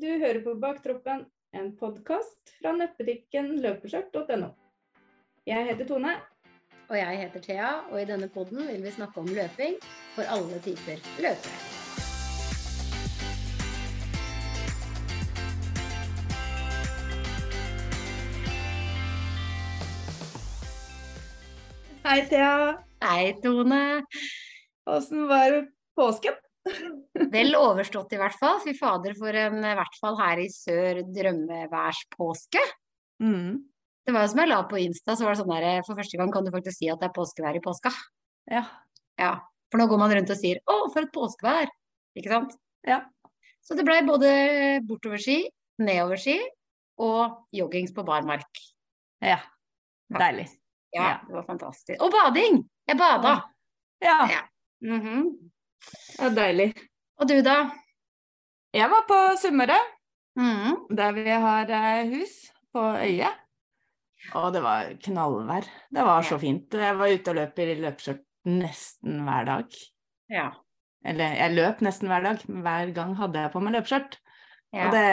Du hører på Baktroppen, en podkast fra nettbutikken løpeskjørt.no. Jeg heter Tone. Og jeg heter Thea, og i denne podden vil vi snakke om løping for alle typer løpere. Hei, Thea. Hei, Tone. Åssen var påsken? Vel overstått i hvert fall. Fy fader, for en i hvert fall her i sør drømmeværspåske. Mm. Det var jo som jeg la på Insta, så var det sånn der for første gang kan du faktisk si at det er påskevær i påska. Ja. Ja. For nå går man rundt og sier 'Å, for et påskevær'. Ikke sant? Ja. Så det blei både bortoverski, nedoverski og joggings på barmark. ja. Deilig. Ja, Ja. det var fantastisk. Og bading! Jeg bada. Ja, Ja. Mm det var deilig. Og du, da? Jeg var på Sunnmøre, mm. der vi har eh, hus på øyet. Og det var knallvær. Det var så fint. Jeg var ute og løp i løpeskjørt nesten hver dag. Ja. Eller jeg løp nesten hver dag, men hver gang hadde jeg på meg løpeskjørt. Ja. Og det,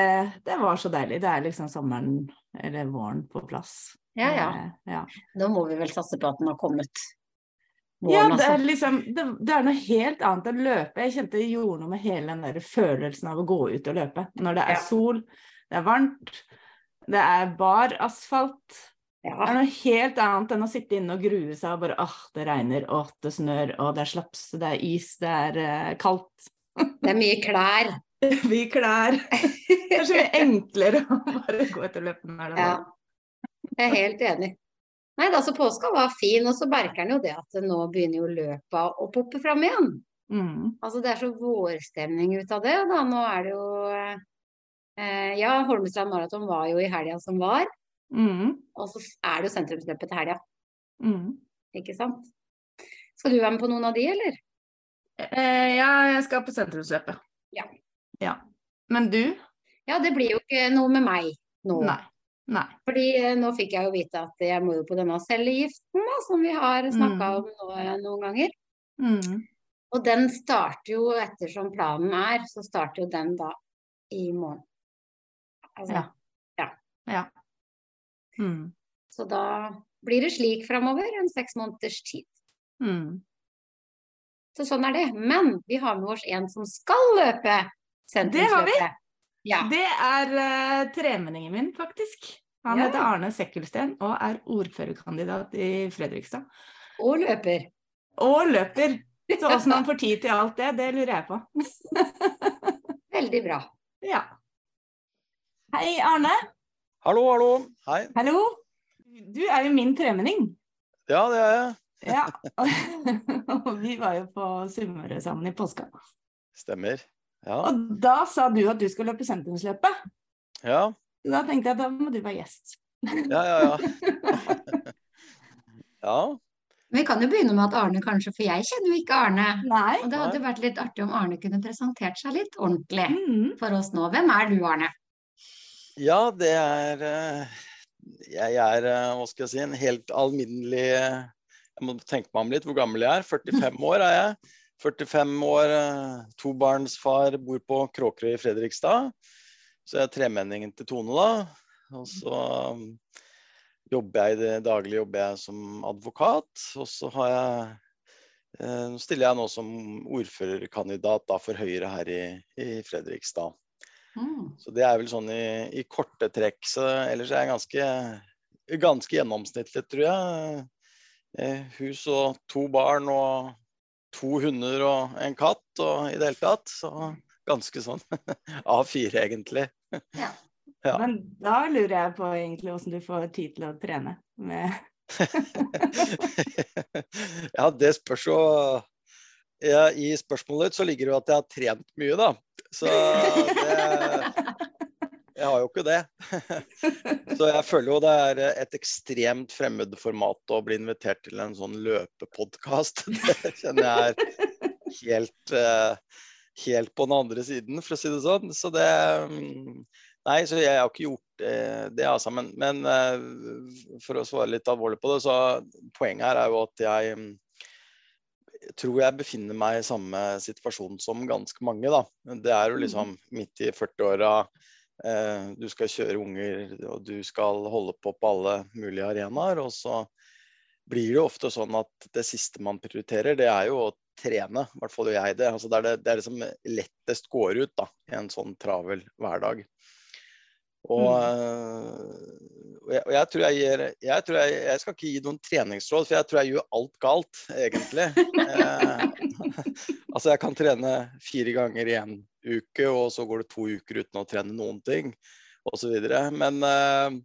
det var så deilig. Det er liksom sommeren eller våren på plass. ja, ja. Eh, ja. Nå må vi vel satse på at den har kommet. Ja, det er altså. liksom det, det er noe helt annet å løpe. Jeg kjente det gjorde noe med hele den der følelsen av å gå ut og løpe. Når det er Ja. sol, det er varmt, det er bar asfalt. Det er noe helt annet enn å sitte inne og grue seg og bare åh, det regner, åh, det snør, åh, det er slaps, det er is, det er uh, kaldt. Det er mye klær. mye klær. Det er så mye enklere å bare gå ut og løpe det er Ja. Jeg er helt enig. Nei, da, så påska var fin, og så merker en jo det at nå begynner jo løpa å poppe fram igjen. Mm. Altså det er så vårstemning ut av det. Da. Nå er det jo eh, Ja, Holmestrand Maraton var jo i helga som var. Mm. Og så er det jo sentrumsløpet til helga, Mm. ikke sant. Skal du være med på noen av de, eller? Eh, ja, jeg skal på sentrumsløpet. Ja. ja. Men du? Ja, det blir jo ikke noe med meg nå. Nei. Nei. Fordi eh, nå fikk jeg jo vite at jeg må jo på denne cellegiften da, som vi har snakka Mm. om nå, eh, noen ganger. Mm. Og den starter jo ettersom planen er, så starter jo den da i morgen. Altså, Ja. Ja. Mm. Så da blir det slik framover, en seks måneders tid. Mm. Så sånn er det. Men vi har med oss en som skal løpe Det har vi. Ja. Det er uh, tremenningen min, faktisk. Han Ja. heter Arne Sekkelsten og er ordførerkandidat i Fredrikstad. Og løper. Og løper. Så åssen han får tid til alt det, det lurer jeg på. Veldig bra. Ja. Hei, Arne. Hallo, hallo. Hei. Hallo. Du er jo min tremenning. Ja, det er jeg. Ja. Og vi var jo på Sunnmøre sammen i påska. Stemmer. Ja. Og da sa du at du skulle løpe sentrumsløpet. Ja, Da tenkte jeg at da må du være gjest. ja, ja. Ja. ja. Vi kan jo begynne med at Arne kanskje, for jeg kjenner jo ikke Arne. Nei. Og det hadde vært litt artig om Arne kunne presentert seg litt ordentlig Mm. for oss nå. Hvem er du, Arne? ja, det er eh, Jeg er, eh, hva skal jeg si, en helt alminnelig eh, Jeg må tenke meg om litt hvor gammel jeg er. 45 år er jeg. 45 år, eh, tobarnsfar, bor på Kråkerøy i Fredrikstad. Så jeg er tremenningen til Tone, da. Og så um, jobber jeg i det daglige jobber jeg som advokat. Og så har jeg eh, Nå stiller jeg nå som ordførerkandidat da, for Høyre her i, i Fredrikstad. Mm. Så det er vel sånn i, i korte trekk. Så ellers er jeg ganske, ganske gjennomsnittlig, tror jeg. Eh, hus og to barn og to hunder og en katt og i det hele tatt. Så ganske sånn A4, egentlig. Ja. Ja. Men da lurer jeg på egentlig hvordan du får tid til å trene. Med... ja, det spørs jo ja, I spørsmålet så ligger det jo at jeg har trent mye, da. Så det Jeg har jo ikke det. Så jeg føler jo det er et ekstremt fremmed format å bli invitert til en sånn løpepodkast. Det kjenner jeg er helt, eh, helt på den andre siden, for å si det sånn. Så det mm, Nei, så jeg har ikke gjort eh, det, altså. Men, men eh, for å svare litt alvorlig på det, så poenget her er jo at jeg mm, tror jeg befinner meg i samme situasjon som ganske mange, da. Det er jo liksom midt i 40-åra, Eh, du skal kjøre unger, og du skal holde på på alle mulige arenaer. Og så blir det ofte sånn at det siste man prioriterer, det er jo å trene. I hvert fall gjør jeg det. Altså det er det, det, er det som lettest går ut da, i en sånn travel hverdag. Og, mm. Og, jeg, og jeg, tror jeg gir jeg, tror jeg, jeg, skal ikke gi noen treningsråd, for jeg tror jeg gjør alt galt, egentlig. eh, altså jeg kan trene fire ganger i en uke, og så går det to uker uten å trene noen ting, osv. Men, eh,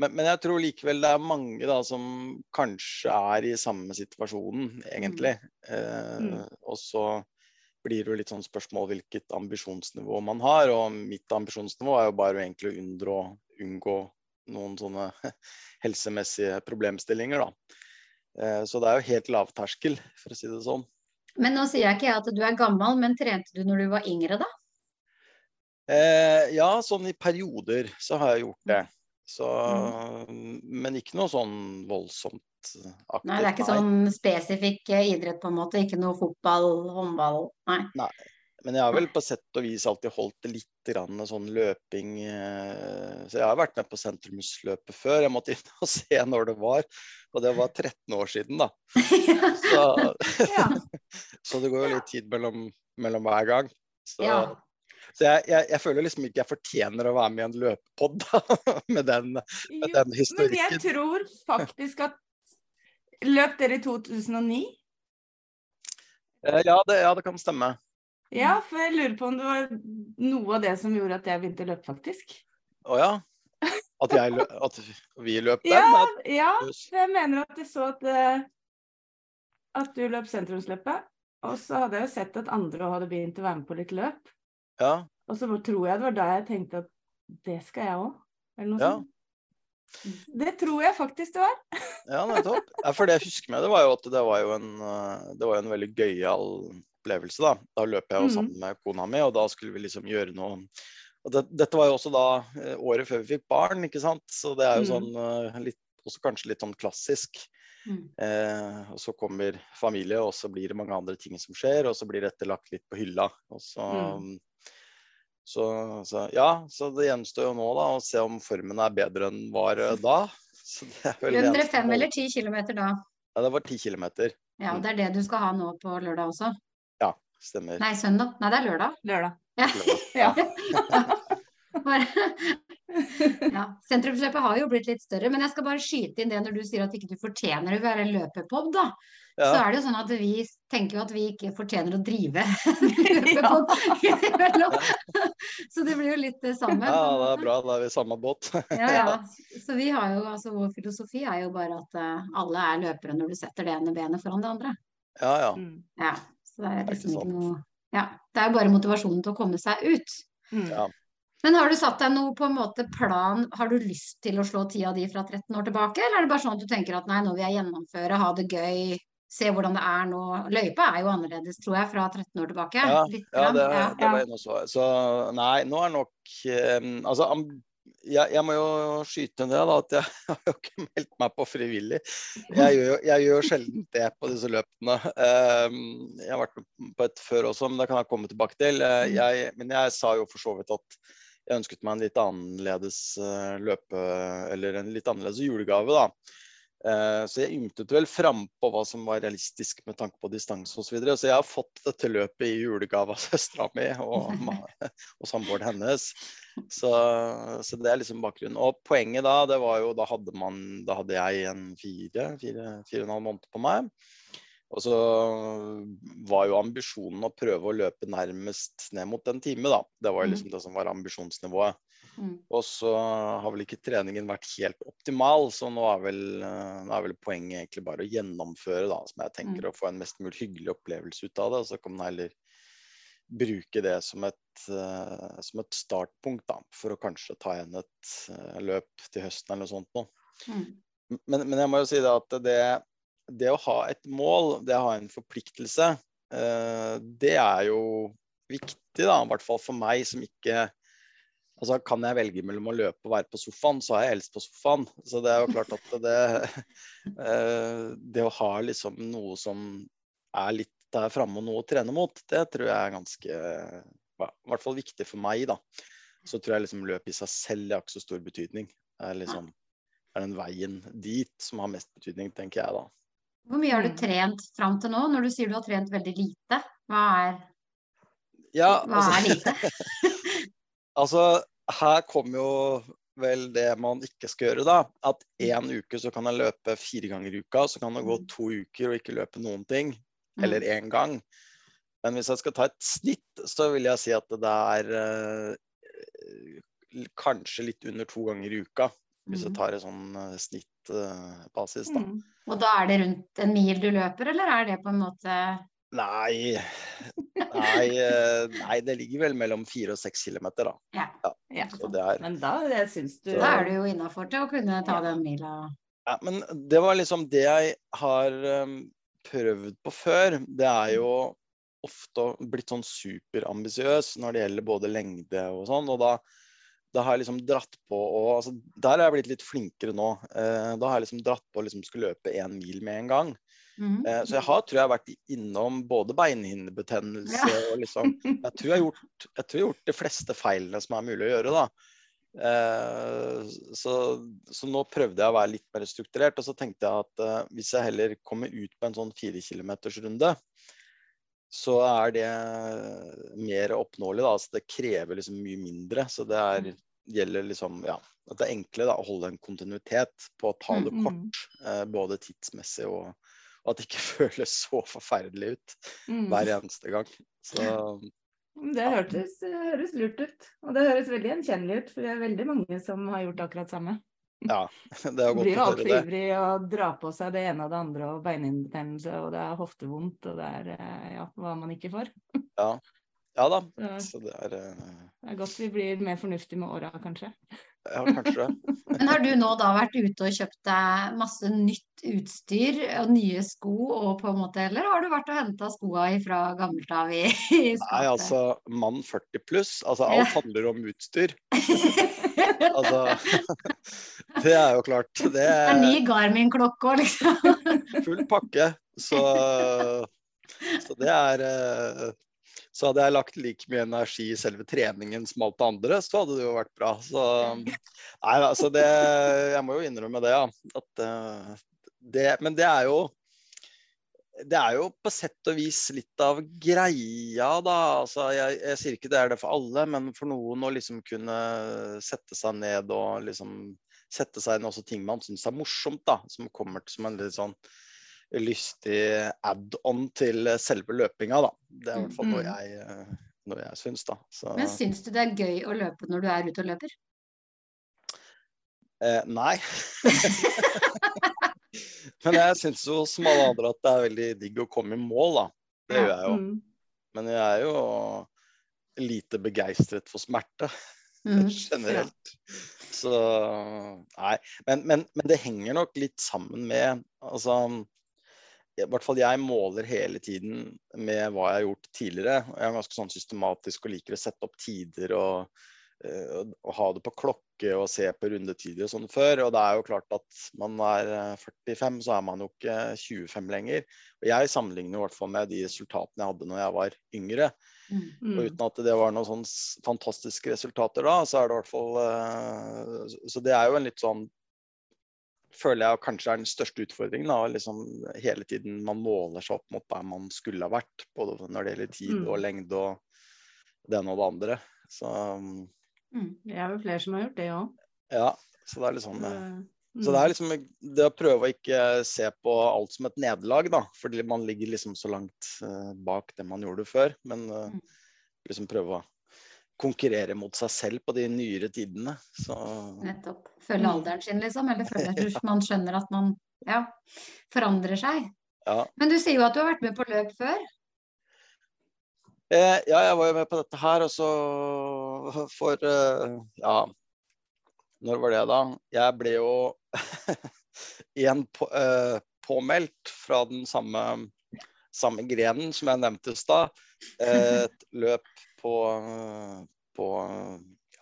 men, men jeg tror likevel det er mange da som kanskje er i samme situasjonen, egentlig. Eh, mm. Og så blir det litt sånn spørsmål hvilket ambisjonsnivå man har. Og mitt ambisjonsnivå er jo bare egentlig å unngå noen sånne helsemessige problemstillinger, da. Eh, så det er jo helt lavterskel, for å si det sånn. Men nå sier jeg ikke at du er gammel, men trente du når du var yngre, da? Eh, ja, sånn i perioder så har jeg gjort det. Så, mm. Men ikke noe sånn voldsomt aktivt. Nei, det er ikke nei. sånn spesifikk eh, idrett, på en måte? Ikke noe fotball, håndball? Nei. nei. Men jeg har vel på sett og vis alltid holdt litt sånn løping eh, Så jeg har vært med på sentrumsløpet før. Jeg måtte inn og se når det var. Og det var 13 år siden, da. Så, så det går jo litt tid mellom, mellom hver gang. Så, ja. Så jeg, jeg, jeg, føler liksom ikke jeg fortjener å være med i en løpepod med den, med den historikken. Men jeg tror faktisk at Løp dere i 2009? Eh, ja det, ja, det kan stemme. Ja, for jeg lurer på om det var noe av det som gjorde at jeg begynte å løpe, faktisk. Å ja? At, løp, at vi løp den? Ja, ja, jeg mener at jeg så at, eh, at du løp sentrumsløpet. Og så hadde jeg jo sett at andre hadde begynt å være med på litt løp. Ja. Og så tror jeg det var da jeg tenkte at det skal jeg òg. Eller noe ja. sånt. Det tror jeg faktisk det var. ja, nettopp. Ja, for det jeg husker med det, var jo at det var jo en, eh, det var en veldig gøyal opplevelse. Da Da løp jeg jo mm. sammen med kona mi, og da skulle vi liksom gjøre noe og det, Dette var jo også da eh, året før vi fikk barn, ikke sant. Så det er jo mm. sånn eh, litt, også kanskje litt sånn klassisk. Mm. Eh, og så kommer familie, og så blir det mange andre ting som skjer, og så blir dette lagt litt på hylla. Og så mm. Så, så, ja, så det gjenstår jo nå da, å se om formen er bedre enn var eh, da. Løp dere fem eller ti kilometer da? Ja, det var ti kilometer. Ja, og Det er det du skal ha nå på lørdag også? Ja, stemmer. Nei, søndag. Nei, det er lørdag. Lørdag. Ja. ja. ja. Sentrumsløpet har jo blitt litt større, men jeg skal bare skyte inn det når du sier at ikke du fortjener å være løpepod, da. Ja. Så er det jo sånn at vi tenker jo at vi ikke fortjener å drive løpepod. så det blir jo litt det samme. Ja, det er bra. Da er vi i samme båt. ja, ja. Så vi har jo, altså vår filosofi er jo bare at uh, alle er løpere når du setter det ene benet foran det andre. Ja, ja. Mm. ja så det er liksom ikke noe Ja. Det er jo bare motivasjonen til å komme seg ut. Mm. Ja. Men har du satt deg noe på en måte plan, har du lyst til å slå tida di fra 13 år tilbake, eller er det bare sånn at du tenker at nei, nå vil jeg gjennomføre, ha det gøy, se hvordan det er nå. Løypa er jo annerledes, tror jeg, fra 13 år tilbake. Ja, ja det, det var jeg også. Så nei, nå er nok um, Altså, jeg, jeg, må jo skyte ned da, at jeg har jo ikke meldt meg på frivillig. Jeg gjør, jeg gjør sjelden det på disse løpene. Um, jeg har vært på et før også, men det kan jeg komme tilbake til. Mm. Jeg, men jeg sa jo for så vidt at jeg ønsket meg en litt annerledes eh, løpe, eller en litt annerledes julegave. da. Eh, så jeg ymtet vel frampå hva som var realistisk med tanke på distanse osv. Så, videre. så jeg har fått dette løpet i julegave av søstera mi og, og samboeren hennes. Så, så, det er liksom bakgrunnen. Og poenget da, det var jo da hadde, man, da hadde jeg en fire, fire, fire og en halv måned på meg. Og så var jo ambisjonen å prøve å løpe nærmest ned mot en time, da. Det var jo mm. liksom det som var ambisjonsnivået. Mm. Og så har vel ikke treningen vært helt optimal, så nå er vel, nå er vel poenget egentlig bare å gjennomføre, da. Som jeg tenker mm. å få en mest mulig hyggelig opplevelse ut av det. Og så kan man heller bruke det som et, uh, som et startpunkt, da. For å kanskje ta igjen et uh, løp til høsten eller noe sånt noe. Mm. Men, men, jeg må jo si det at det det å ha et mål, det å ha en forpliktelse, uh, det er jo viktig, da. I hvert fall for meg som ikke Altså, kan jeg velge mellom å løpe og være på sofaen, så er jeg helst på sofaen. Så det er jo klart at det eh, Det å ha liksom noe som er litt der framme og noe å trene mot, det tror jeg er ganske I hvert fall viktig for meg, da. så tror jeg liksom løp i seg selv har ikke så stor betydning. Det er liksom er den veien dit som har mest betydning, tenker jeg da. Hvor mye har du trent fram til nå? Når du sier du har trent veldig lite, hva er, Ja, hva altså, er lite? altså her kommer jo vel det man ikke skal gjøre, da. At én uke så kan jeg løpe fire ganger i uka, så kan det gå Mm. to uker og ikke løpe noen ting. Mm. Eller én gang. Men hvis jeg skal ta et snitt, så vil jeg si at det er eh, kanskje litt under to ganger i uka. Hvis jeg Mm. tar en sånn eh, snittbasis, da. Mm. Og da er det rundt en mil du løper, eller er det på en måte Nei, nei, eh, nei, det ligger vel mellom fire og seks kilometer, da. Ja. Ja. ja. det er Men da syns du Så- Da er du jo innafor til å kunne ta Ja. den mila. Ja, men det var liksom det jeg har um, prøvd på før. Det er jo ofte blitt sånn superambisiøs når det gjelder både lengde og sånn. Og da, da har jeg liksom dratt på og altså, Der er jeg blitt litt flinkere nå. Eh, da har jeg liksom dratt på å liksom skulle løpe én mil med en gang. Eh, så jeg har, tror jeg, vært innom både beinhinnebetennelse Ja. og liksom Jeg tror jeg har gjort, jeg tror jeg har gjort de fleste feilene som er mulig å gjøre, da. Eh, så, så nå prøvde jeg å være litt mer strukturert, og så tenkte jeg at eh, hvis jeg heller kommer ut på en sånn fire kilometersrunde, så er det mer oppnåelig, da. Altså det krever liksom mye mindre. Så det er, gjelder liksom ja, at det er enklere da, å holde en kontinuitet på å ta det Mm, mm. kort, eh, både tidsmessig og, og at det ikke føles så forferdelig ut Mm. hver eneste gang. Så Det hørtes, det høres lurt ut. Og det høres veldig gjenkjennelig ut, for det er veldig mange som har gjort akkurat samme. ja, det er godt blir jo å altfor høre det. ivrig og drar på seg det ene og det andre, og beinhinnebetennelse, og det er hoftevondt, og det er eh, ja, hva man ikke får. Ja. Ja da. Så Så det er uh... det er godt vi blir mer fornuftige med åra, kanskje. Ja, kanskje det. Men har du nå da vært ute og kjøpt deg masse nytt utstyr og nye sko, og på en måte, eller har du vært og henta skoa fra gammelt av i, i? Nei, altså mann 40 pluss. Altså alt handler om utstyr. Altså Det er jo klart. Det Det er er ny Garmin-klokke òg, liksom. full pakke. Så, så det er eh, Så hadde jeg lagt like mye energi i selve treningen som alt det andre, så hadde det jo vært bra. Så Nei, altså det Jeg må jo innrømme det, ja. At eh, det Men det er jo det er jo på sett og vis litt av greia, da. Altså, jeg, jeg sier ikke det er det for alle, men for noen å liksom kunne sette seg ned og liksom sette seg inn også ting man syns er morsomt, da. Som kommer som en litt sånn lystig add-on til selve løpinga, da. Det er i hvert fall noe Mm. jeg, eh, noe jeg syns, da. Så, Men syns du det er gøy å løpe når du er ute og løper? eh, nei. men jeg syns jo som alle andre at det er veldig digg å komme i mål, da. Det gjør jeg jo. Mm. Men jeg er jo lite begeistret for smerte. Mm. generelt. Så nei. Men, men, men det henger nok litt sammen med altså i hvert fall jeg måler hele tiden med hva jeg har gjort tidligere. Jeg er ganske sånn systematisk og liker å sette opp tider og, eh, og, og ha det på klokke og se på rundetider og sånn før. Og det er jo klart at man er eh, 45, så er man jo ikke 25 lenger. Og jeg sammenligner i hvert fall med de resultatene jeg hadde når jeg var yngre. Mm. Og uten at det var noen sånn fantastiske resultater da, så er det i hvert fall eh, så- Så det er jo en litt sånn Føler jeg kanskje er den største utfordringen. da, liksom Hele tiden man måler seg opp mot der man skulle ha vært. Både når det gjelder tid Mm. og lengde og det ene og det andre. Så Mm. Det er jo flere som har gjort det òg. ja. Så det er liksom eh, Mm. Så det er liksom det å prøve å ikke se på alt som et nederlag, da. Fordi man ligger liksom så langt eh, bak det man gjorde før. Men eh, Mm. liksom prøve å konkurrere mot seg selv på de nyere tidene. Så Nettopp. Følge Mm. alderen sin, liksom. Eller føle at man skjønner at man ja, forandrer seg. ja. Men du sier jo at du har vært med på løp før. Eh, ja, jeg var jo med på dette her, og så for eh, Ja, når var det, da? Jeg ble jo igjen på, eh, påmeldt fra den samme, samme grenen som jeg nevnte i stad. Eh, Et løp på, på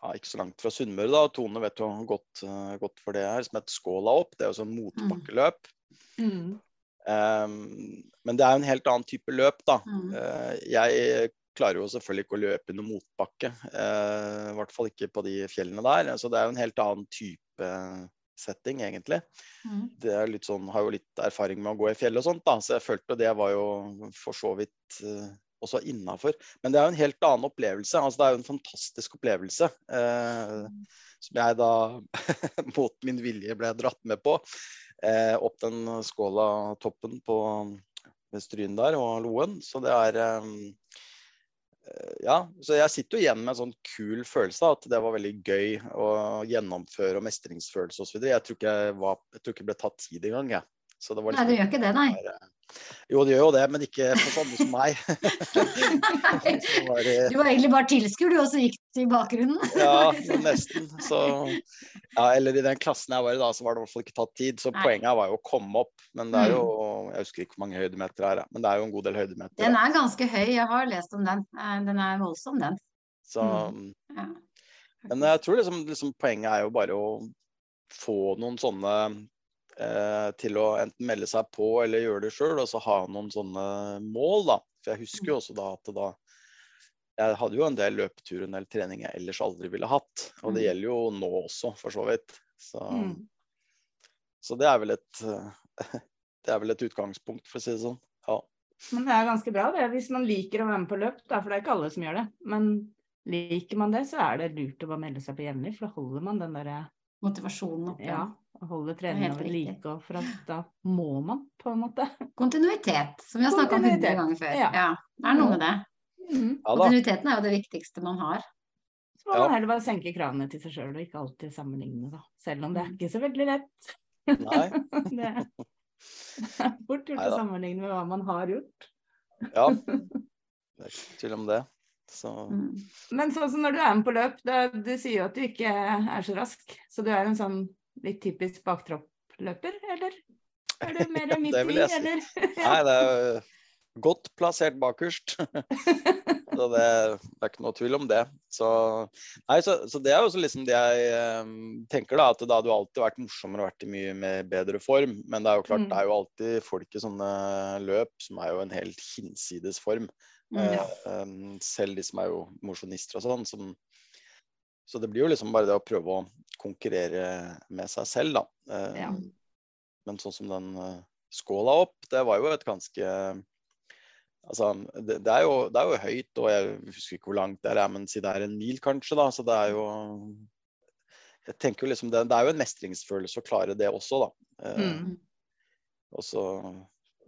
ja, ikke så langt fra Sunnmøre, da. Tone vet jo godt, godt for det her, som heter Skåla opp. Det er jo sånn motbakkeløp. Mm. Um, men det er jo en helt annen type løp, da. Mm. Uh, jeg klarer jo selvfølgelig ikke å løpe under motbakke. Uh, I hvert fall ikke på de fjellene der. Så det er jo en helt annen type setting, egentlig. Mm. Det er litt sånn, har jo litt erfaring med å gå i fjell og sånt, da, så jeg følte det var jo for så vidt eh, også innafor. Men det er jo en helt annen opplevelse. altså Det er jo en fantastisk opplevelse. Eh, som jeg da mot min vilje ble dratt med på. Eh, opp den Skåla-toppen på ved Stryn der og Loen. Så det er eh, ja, så jeg sitter jo igjen med en sånn kul følelse av at det var veldig gøy å gjennomføre og mestringsfølelse osv. Jeg, tror jeg tror ikke det ble tatt tid engang, jeg. Så det var Nei, du gjør ikke det, nei. Jo, det gjør jo det, men ikke for sånne som meg. Var det- Du var egentlig bare tilskuer, du, og så gikk du i bakgrunnen. Ja, nesten. Så, ja, eller i den klassen jeg var i da, så var det i hvert fall ikke tatt tid. Så Nei. poenget var jo å komme opp. Men det er jo Jeg husker ikke hvor mange høydemeter det er, men det er jo en god del høydemeter. Den er ganske høy, jeg har lest om den. Eh, Den er voldsom, den. Så, Ja. men jeg tror liksom, liksom poenget er jo bare å få noen sånne eh, til å enten melde seg på eller gjøre det sjøl, og så ha noen sånne mål, da. For jeg husker jo også da at da Jeg hadde jo en del løpeturer, en del trening jeg ellers aldri ville hatt. Og det Mm. gjelder jo nå også, for så vidt. Så, Mm. så det er vel et Det er vel et utgangspunkt, for å si det sånn. Ja. Men det er ganske bra det, hvis man liker å være med på løp, da, for det er ikke alle som gjør det. Men liker man det, så er det lurt å bare melde seg på jevnlig, for da holder man den derre Motivasjonen oppe. ja, å holde helt treninga ved like, og for at da må man, på en måte. Kontinuitet, som vi har snakka om hundre ganger før. ja. Ja, det er noe med det. Mm. ja. Kontinuiteten er jo det viktigste man har. Så må Ja. man heller bare senke kravene til seg sjøl, og ikke alltid sammenligne, da. Selv om det er Mm. ikke så veldig lett. Nei. det er fort gjort å sammenligne med hva man har gjort. Ja. Det er ikke tvil om det. Så Mm. Men sånn som når du er med på løp, da, du sier jo at du ikke er så rask, så du er en sånn litt typisk baktropp-løper, eller? Er du mer Ja, midt i, eller? Nei, det er godt plassert bakerst. så det, det er ikke noe tvil om det. Så, nei, så, så det er jo liksom det jeg eh, tenker, da. At det hadde jo alltid vært morsommere og vært i mye mer bedre form. Men det er jo klart, Mm. det er jo alltid folk i sånne løp som er jo en helt hinsides form. Mm. Ja. Eh, eh, selv de som er jo mosjonister og sånn. Som, så det blir jo liksom bare det å prøve å konkurrere med seg selv, da. Eh, Ja. Men sånn som den eh, skåla opp, det var jo et ganske Altså, det, det, er jo, det er jo høyt, og jeg husker ikke hvor langt det er, men si det er en mil kanskje, da. Så det er jo Jeg tenker jo liksom det, det er jo en mestringsfølelse å klare det også, da. Eh, Mm. og så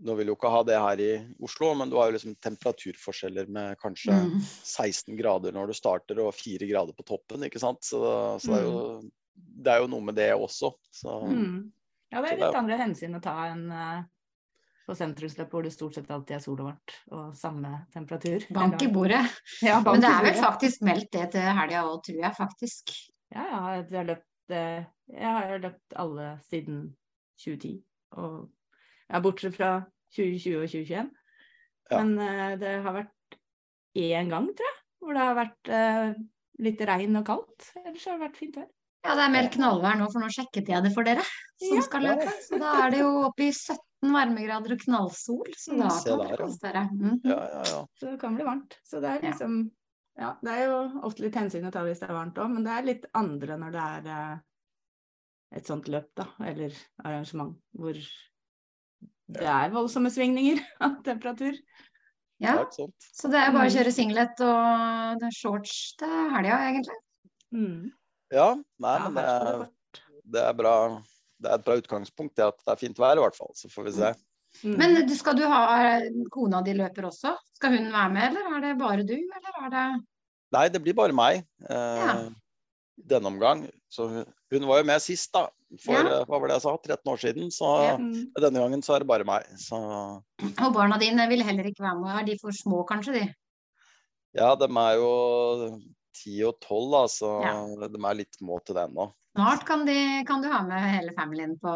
Nå vil jo ikke ha det her i Oslo, men du har jo liksom temperaturforskjeller med kanskje Mm. 16 grader når du starter og 4 grader på toppen, ikke sant. Så, så det, er jo, det er jo noe med det også. Så Mm. Ja, det er er det er- litt andre hensyn å ta enn eh, på sentrumsløp hvor det stort sett alltid er sol og varmt og samme temperatur. Bank i bordet. Ja, bank Men det er vel bordet. faktisk meldt det til helga òg, tror jeg faktisk. Ja, ja, jeg har løpt, eh, jeg har løpt alle siden 2010. Og, ja, bortsett fra 2020 og 2021. Ja. Men uh, det har vært én gang, tror jeg, hvor det har vært uh, litt regn og kaldt. Ellers har det vært fint vær. Ja, det er meldt knallvær nå, for nå sjekket jeg det for dere som Ja. skal løpe. Så da er det jo oppe i 17 varmegrader og knallsol, så Mm, da kan der, dere ja. kose dere. Ja, ja, ja. Så det kan bli varmt. Så det er liksom Ja, det er jo ofte litt hensyn å ta hvis det er varmt òg, men det er litt andre når det er uh, et sånt løp, da, eller arrangement, hvor det er voldsomme svingninger av temperatur. Ja, så det er bare å Mm. kjøre singlet og det er shorts til helga, egentlig. Mm. Ja, nei, men det er, det er bra. Det er et bra utgangspunkt, det at det er fint vær i hvert fall. Så får vi se. Mm. Men du- skal du ha kona di løper også? Skal hun være med, eller er det bare du, eller er det Nei, det blir bare meg eh, Ja. denne omgang. Så hun, hun var jo med sist, da. For Ja. eh, hva var det jeg sa, 13 år siden. Så Ja. Mm. denne gangen så er det bare meg. Så Og barna dine vil heller ikke være med, er de for små kanskje, de? ja, de er jo 10 og 12, da, så Ja. de er litt små til det ennå. Snart kan, de, kan du ha med hele familien på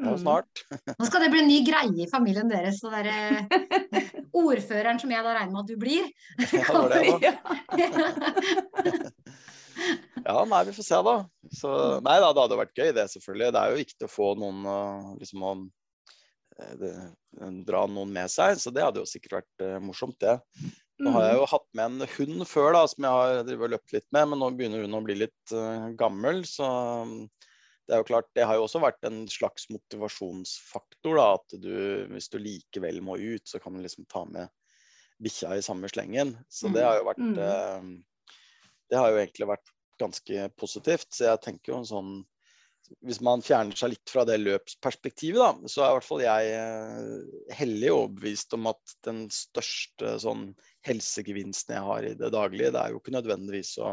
Ja, Mm. snart. Nå skal det bli en ny greie i familien deres, så dere Ordføreren som jeg da regner med at du blir. Ja, det var det, da. Ja. Nei, vi får se, da. Så, nei da, det hadde vært gøy, det selvfølgelig. Det er jo viktig å få noen uh, liksom å eh, det, dra noen med seg, så det hadde jo sikkert vært uh, morsomt, det. Nå har jeg Mm. jo hatt med en hund før, da, som jeg har løpt litt med, men nå begynner hun å bli litt uh, gammel. Så um, det er jo klart, det har jo også vært en slags motivasjonsfaktor. da, At du, hvis du likevel må ut, så kan du liksom ta med bikkja i samme slengen. Så det har jo vært Mm. Eh, Det har jo egentlig vært ganske positivt. Så jeg tenker jo en sånn hvis man fjerner seg litt fra det løpsperspektivet, da, så er i hvert fall jeg eh, hellig overbevist om at den største sånn helsegevinsten jeg har i det daglige, det er jo ikke nødvendigvis å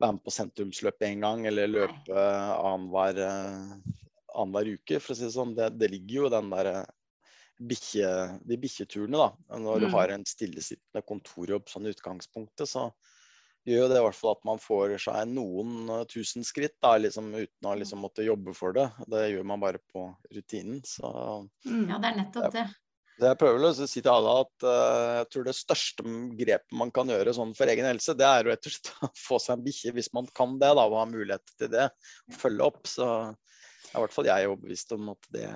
være med på sentrumsløpet en gang, eller løpe annenhver annen hver uke, for å si det sånn. Det, det ligger jo den der bikkje, de bikkjeturene, da. Når du Mm. har en stillesittende kontorjobb sånn i utgangspunktet, så gjør jo det i hvert fall at man får seg noen eh, tusen skritt da, liksom, uten å liksom, måtte jobbe for det. Det gjør man bare på rutinen. Så Mm. Ja, det er nettopp det. det jeg prøver å si til alle at uh, jeg tror det største grepet man kan gjøre sånn for egen helse, det er rett og slett å få seg en bikkje hvis man kan det, da, og har mulighet til det. Følge opp. Så er i hvert fall jeg overbevist om at det,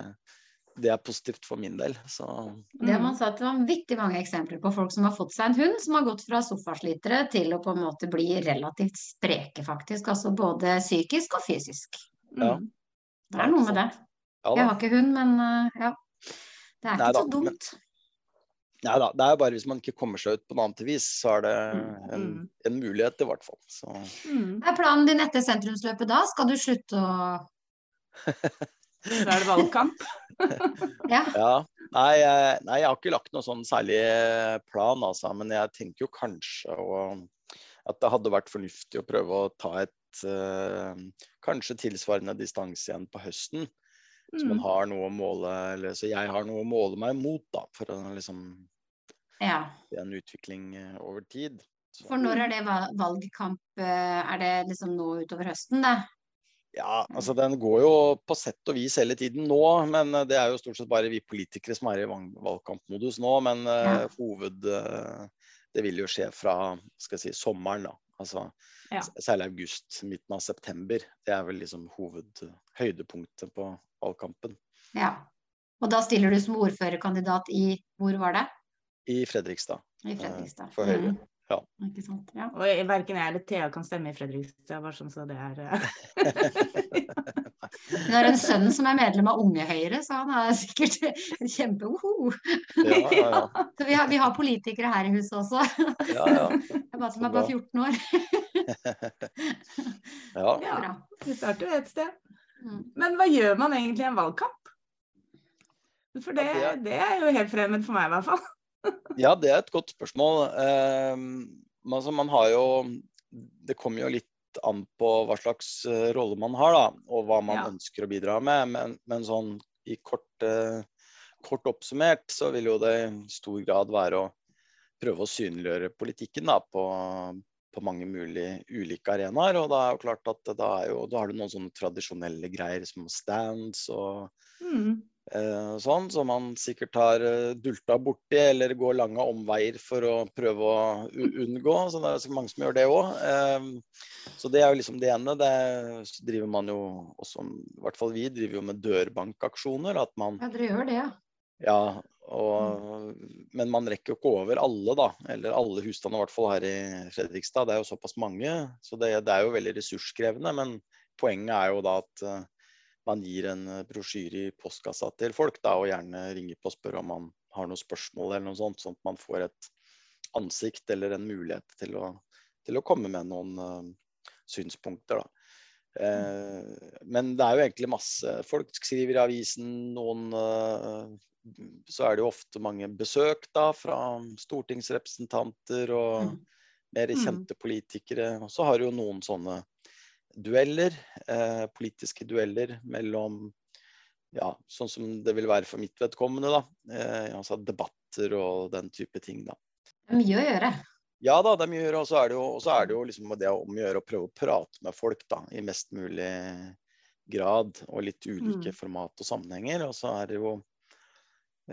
det er positivt for min del. Så Det har man sagt vanvittig mange eksempler på folk som har fått seg en hund, som har gått fra sofaslitere til å på en måte bli relativt spreke, faktisk. Altså både psykisk og fysisk. Ja. Mm. Det er noe med det. ja Jeg har ikke hund, men uh, ja. Det er Nei ikke da, så dumt. Nei da. Det er jo bare hvis man ikke kommer seg ut på noe annet vis, så er det en, Mm. en mulighet i hvert fall. Så Mm. Er planen din etter sentrumsløpet da? Skal du slutte å Da er det valgkamp. Ja. Ja. Nei, jeg, nei, jeg har ikke lagt noe sånn særlig plan, altså. Men jeg tenker jo kanskje å, at det hadde vært fornuftig å prøve å ta et uh, kanskje tilsvarende distanse igjen på høsten. Så man Mm. har noe å måle, eller så jeg har noe å måle meg mot, da. For å liksom ja. en utvikling eh, over tid. Så, For når er det valgkamp? eh, Er det liksom nå utover høsten, det? Ja, altså den går jo på sett og vis hele tiden nå, men eh, det er jo stort sett bare vi politikere som er i valgkampmodus nå. Men ja. uh, hoved uh, Det vil jo skje fra skal jeg si, sommeren, da. Altså Ja. særlig august, midten av september. Det er vel liksom hovedhøydepunktet på valgkampen. Ja. Og da stiller du som ordførerkandidat i Hvor var det? I Fredrikstad. I Fredrikstad. for Høyre, Mm. Ja. Ikke sant. Ja. Og verken jeg eller Thea kan stemme i Fredrikstad, bare sånn så det er eh, Hun har en sønn som er medlem av Unge Høyre, så han er sikkert kjempe-woho. Ja, ja, ja. Så vi har, vi har politikere her i huset også. ja, ja. Jeg bare som er bare 14 år. ja. Ja, vi starter jo et sted. Mm. Men hva gjør man egentlig i en valgkamp? For det, Ja, det det er jo helt fremmed for meg, i hvert fall. Ja, det er et godt spørsmål. Eh, altså, man har jo Det kommer jo litt an på hva slags eh, rolle man har, da, og hva man Ja. ønsker å bidra med. Men, men sånn i kort, eh, kort oppsummert så vil jo det i stor grad være å prøve å synliggjøre politikken da, på, på mange mulige ulike arenaer. Og da er jo klart at da, er jo, da har du noen sånne tradisjonelle greier som stands og Mm. Eh, sånn, som man sikkert har eh, dulta borti eller går lange omveier for å prøve å unngå. Så det er mange som gjør det òg. Eh, så det er jo liksom det ene. Det driver man jo også, i hvert fall vi driver jo med dørbankaksjoner. At man Ja, dere gjør det, ja. ja, og, men man rekker jo ikke over alle, da. Eller alle husstander, i hvert fall her i Fredrikstad. Det er jo såpass mange, så det, det er jo veldig ressurskrevende. Men poenget er jo da at man gir en eh, brosjyre i postkassa til folk, da, og gjerne ringer på og spør om man har noen spørsmål eller noe sånt, sånn at man får et ansikt eller en mulighet til å, til å komme med noen uh, synspunkter. Da. Eh, men det er jo egentlig masse Folk skriver i avisen, noen uh, Så er det jo ofte mange besøk da fra stortingsrepresentanter og Mm. mer Mm. kjente politikere. Og så har du jo noen sånne dueller, eh, politiske dueller mellom ja, sånn som det vil være for mitt vedkommende, da. Eh, altså debatter og den type ting, da. Det er mye å gjøre. Ja da, det er mye å gjøre. Og så er det jo, er det jo liksom det om å gjøre å prøve å prate med folk da, i mest mulig grad. Og litt ulike Mm. format og sammenhenger. Og så er det jo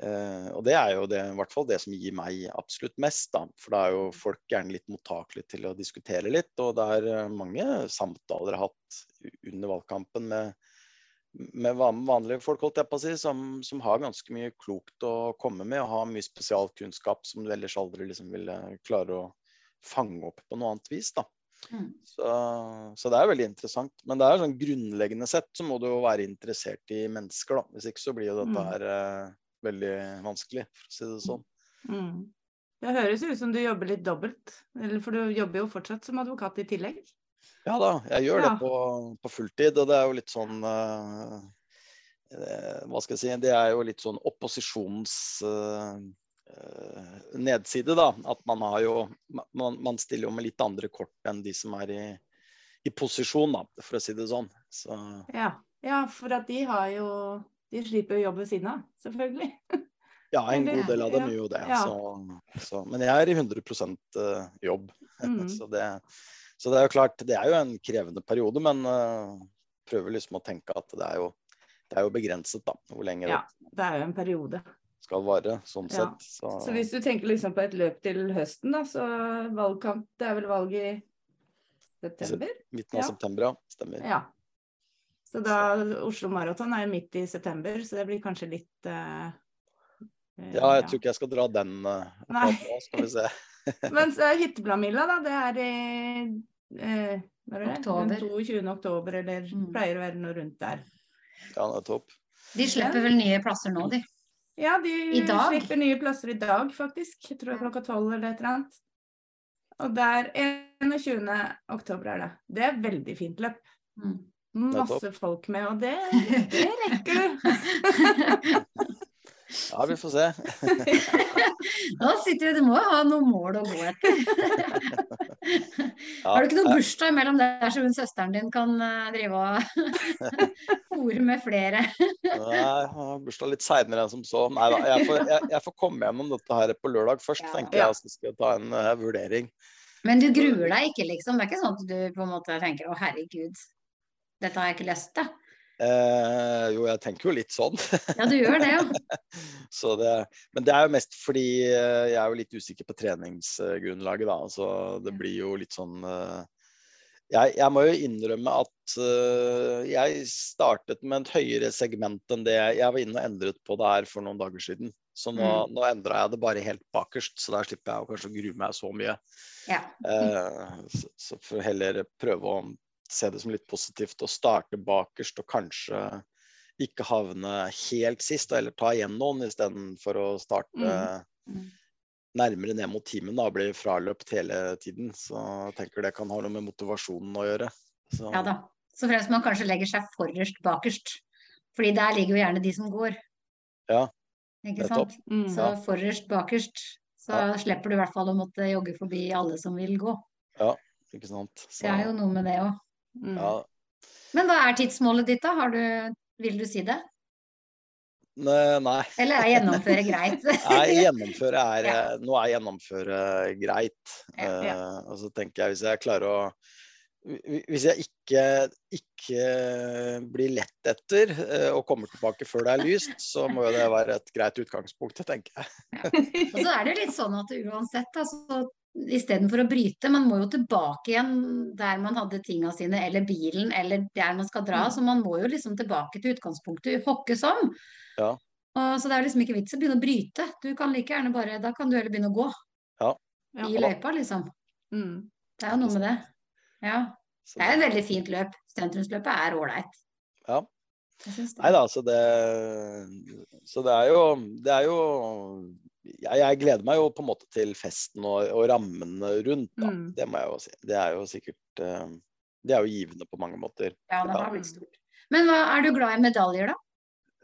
eh, Og det er jo det, i hvert fall det som gir meg absolutt mest, da. For da er jo folk gjerne litt mottakelige til å diskutere litt. Og det er eh, mange samtaler jeg har hatt under valgkampen med med vanlige folk, holdt jeg på å si, som, som har ganske mye klokt å komme med og har mye spesialkunnskap som du ellers aldri liksom ville klare å fange opp på noe annet vis. da. Mm. Så, så det er veldig interessant. Men det er sånn grunnleggende sett så må du jo være interessert i mennesker, da. Hvis ikke så blir jo dette Mm. her eh, veldig vanskelig, for å si det sånn. Mm. Det høres ut som du jobber litt dobbelt, eller for du jobber jo fortsatt som advokat i tillegg. Ja da, jeg gjør Ja. det på, på fulltid, og det er jo litt sånn eh, Hva skal jeg si, det er jo litt sånn opposisjonens uh, uh, nedside, da. At man har jo man, man stiller jo med litt andre kort enn de som er i, i posisjon, da, for å si det sånn. Så Ja. ja, for at de har jo De slipper jo jobb ved siden av, selvfølgelig. ja, en god del av dem gjør jo det. ja. Så, så, men jeg er i 100 eh, jobb. Mm. Så, det, så det er jo klart, det er jo en krevende periode, men uh, prøver liksom å tenke at det er jo, det er jo begrenset, da. Hvor lenge Ja. Det er jo en periode. skal vare, sånn Ja. sett. Så, Så hvis du tenker liksom på et løp til høsten, da, så valgkamp Det er vel valg i september? midten av september, ja. Stemmer. Ja. Så da Oslo Maraton er jo midt i september, så det blir kanskje litt eh, eh, Ja, jeg tror ikke jeg skal dra den uh, Nei. nå, skal vi se. Mens uh, Hytteblamilla, da, det er i uh, er det? Oktober. 22. oktober, eller Mm. pleier å være noe rundt der. Ja, det er topp. De slipper vel nye plasser nå, de. Ja, de slipper nye plasser i dag, faktisk. Jeg tror det klokka tolv eller et eller annet. Og der 21. oktober er det. Det er veldig fint løp. Mm. Masse folk med, og det, det rekker du. Ja, vi får se. Nå sitter vi, Du må jo ha noen mål å gå etter. Ja, Har du ikke noe jeg- bursdag imellom der så hun søsteren din kan eh, drive og fòre med flere? Nei, jeg har bursdag litt seinere enn som så. Nei da, jeg får, jeg, jeg får komme gjennom dette her på lørdag først, Ja. tenker jeg. Så skal jeg ta en uh, vurdering. Men du gruer deg ikke, liksom? Det er ikke sånn at du på en måte tenker å herregud, dette har jeg ikke lest, det. Eh, jo, jeg tenker jo litt sånn. Ja, du gjør det, jo. Så det, men det er jo mest fordi eh, jeg er jo litt usikker på treningsgrunnlaget, da. Så det blir jo litt sånn eh, jeg, jeg må jo innrømme at eh, jeg startet med et høyere segment enn det jeg var inne og endret på det her for noen dager siden. Så nå, Mm. nå endra jeg det bare helt bakerst, så der slipper jeg å kanskje grue meg så mye. ja. Eh, så, så for heller prøve å se det som litt positivt å starte bakerst og kanskje ikke havne helt sist, eller ta igjen noen istedenfor å starte Mm. Mm. nærmere ned mot timen da, og bli fraløpt hele tiden. Så jeg tenker det kan ha noe med motivasjonen å gjøre. Så, ja da. Så fremst man kanskje legger seg forrest bakerst. Fordi der ligger jo gjerne de som går. Ja, Ikke sant? Mm. Så forrest bakerst. Så Ja. slipper du i hvert fall å måtte jogge forbi alle som vil gå. ikke sant. Så, Det er jo noe med det òg. Mm. ja. Men hva er tidsmålet ditt, da? Har du, vil du si det? Nei, nei. Eller er gjennomføre greit? Nei, gjennomføre er, Ja. eh, Nå er gjennomføre greit. Ja, ja. Uh, og så tenker jeg hvis jeg klarer å Hvis jeg ikke, ikke blir lett etter eh, og kommer tilbake før det er lyst, så må jo det være et greit utgangspunkt, tenker jeg. Og så er det litt sånn at uansett, altså, istedenfor å bryte, man må jo tilbake igjen der man hadde tinga sine, eller bilen, eller der man skal dra. Mm. Så man må jo liksom tilbake til utgangspunktet hokke som. Ja. Og, så det er liksom ikke vits å begynne å bryte. Du kan like gjerne bare Da kan du heller begynne å gå Ja. i løypa, liksom. Mm. Det er jo noe med det. Ja. Det er et veldig fint løp. Sentrumsløpet er ålreit. Ja. Nei da, så det Så det er jo Det er jo jeg, jeg gleder meg jo på en måte til festen og, og rammene rundt, da. Mm. Det må jeg jo si. Det er jo sikkert eh, Det er jo givende på mange måter. Ja, det har blitt stort. Men hva, er du glad i medaljer, da?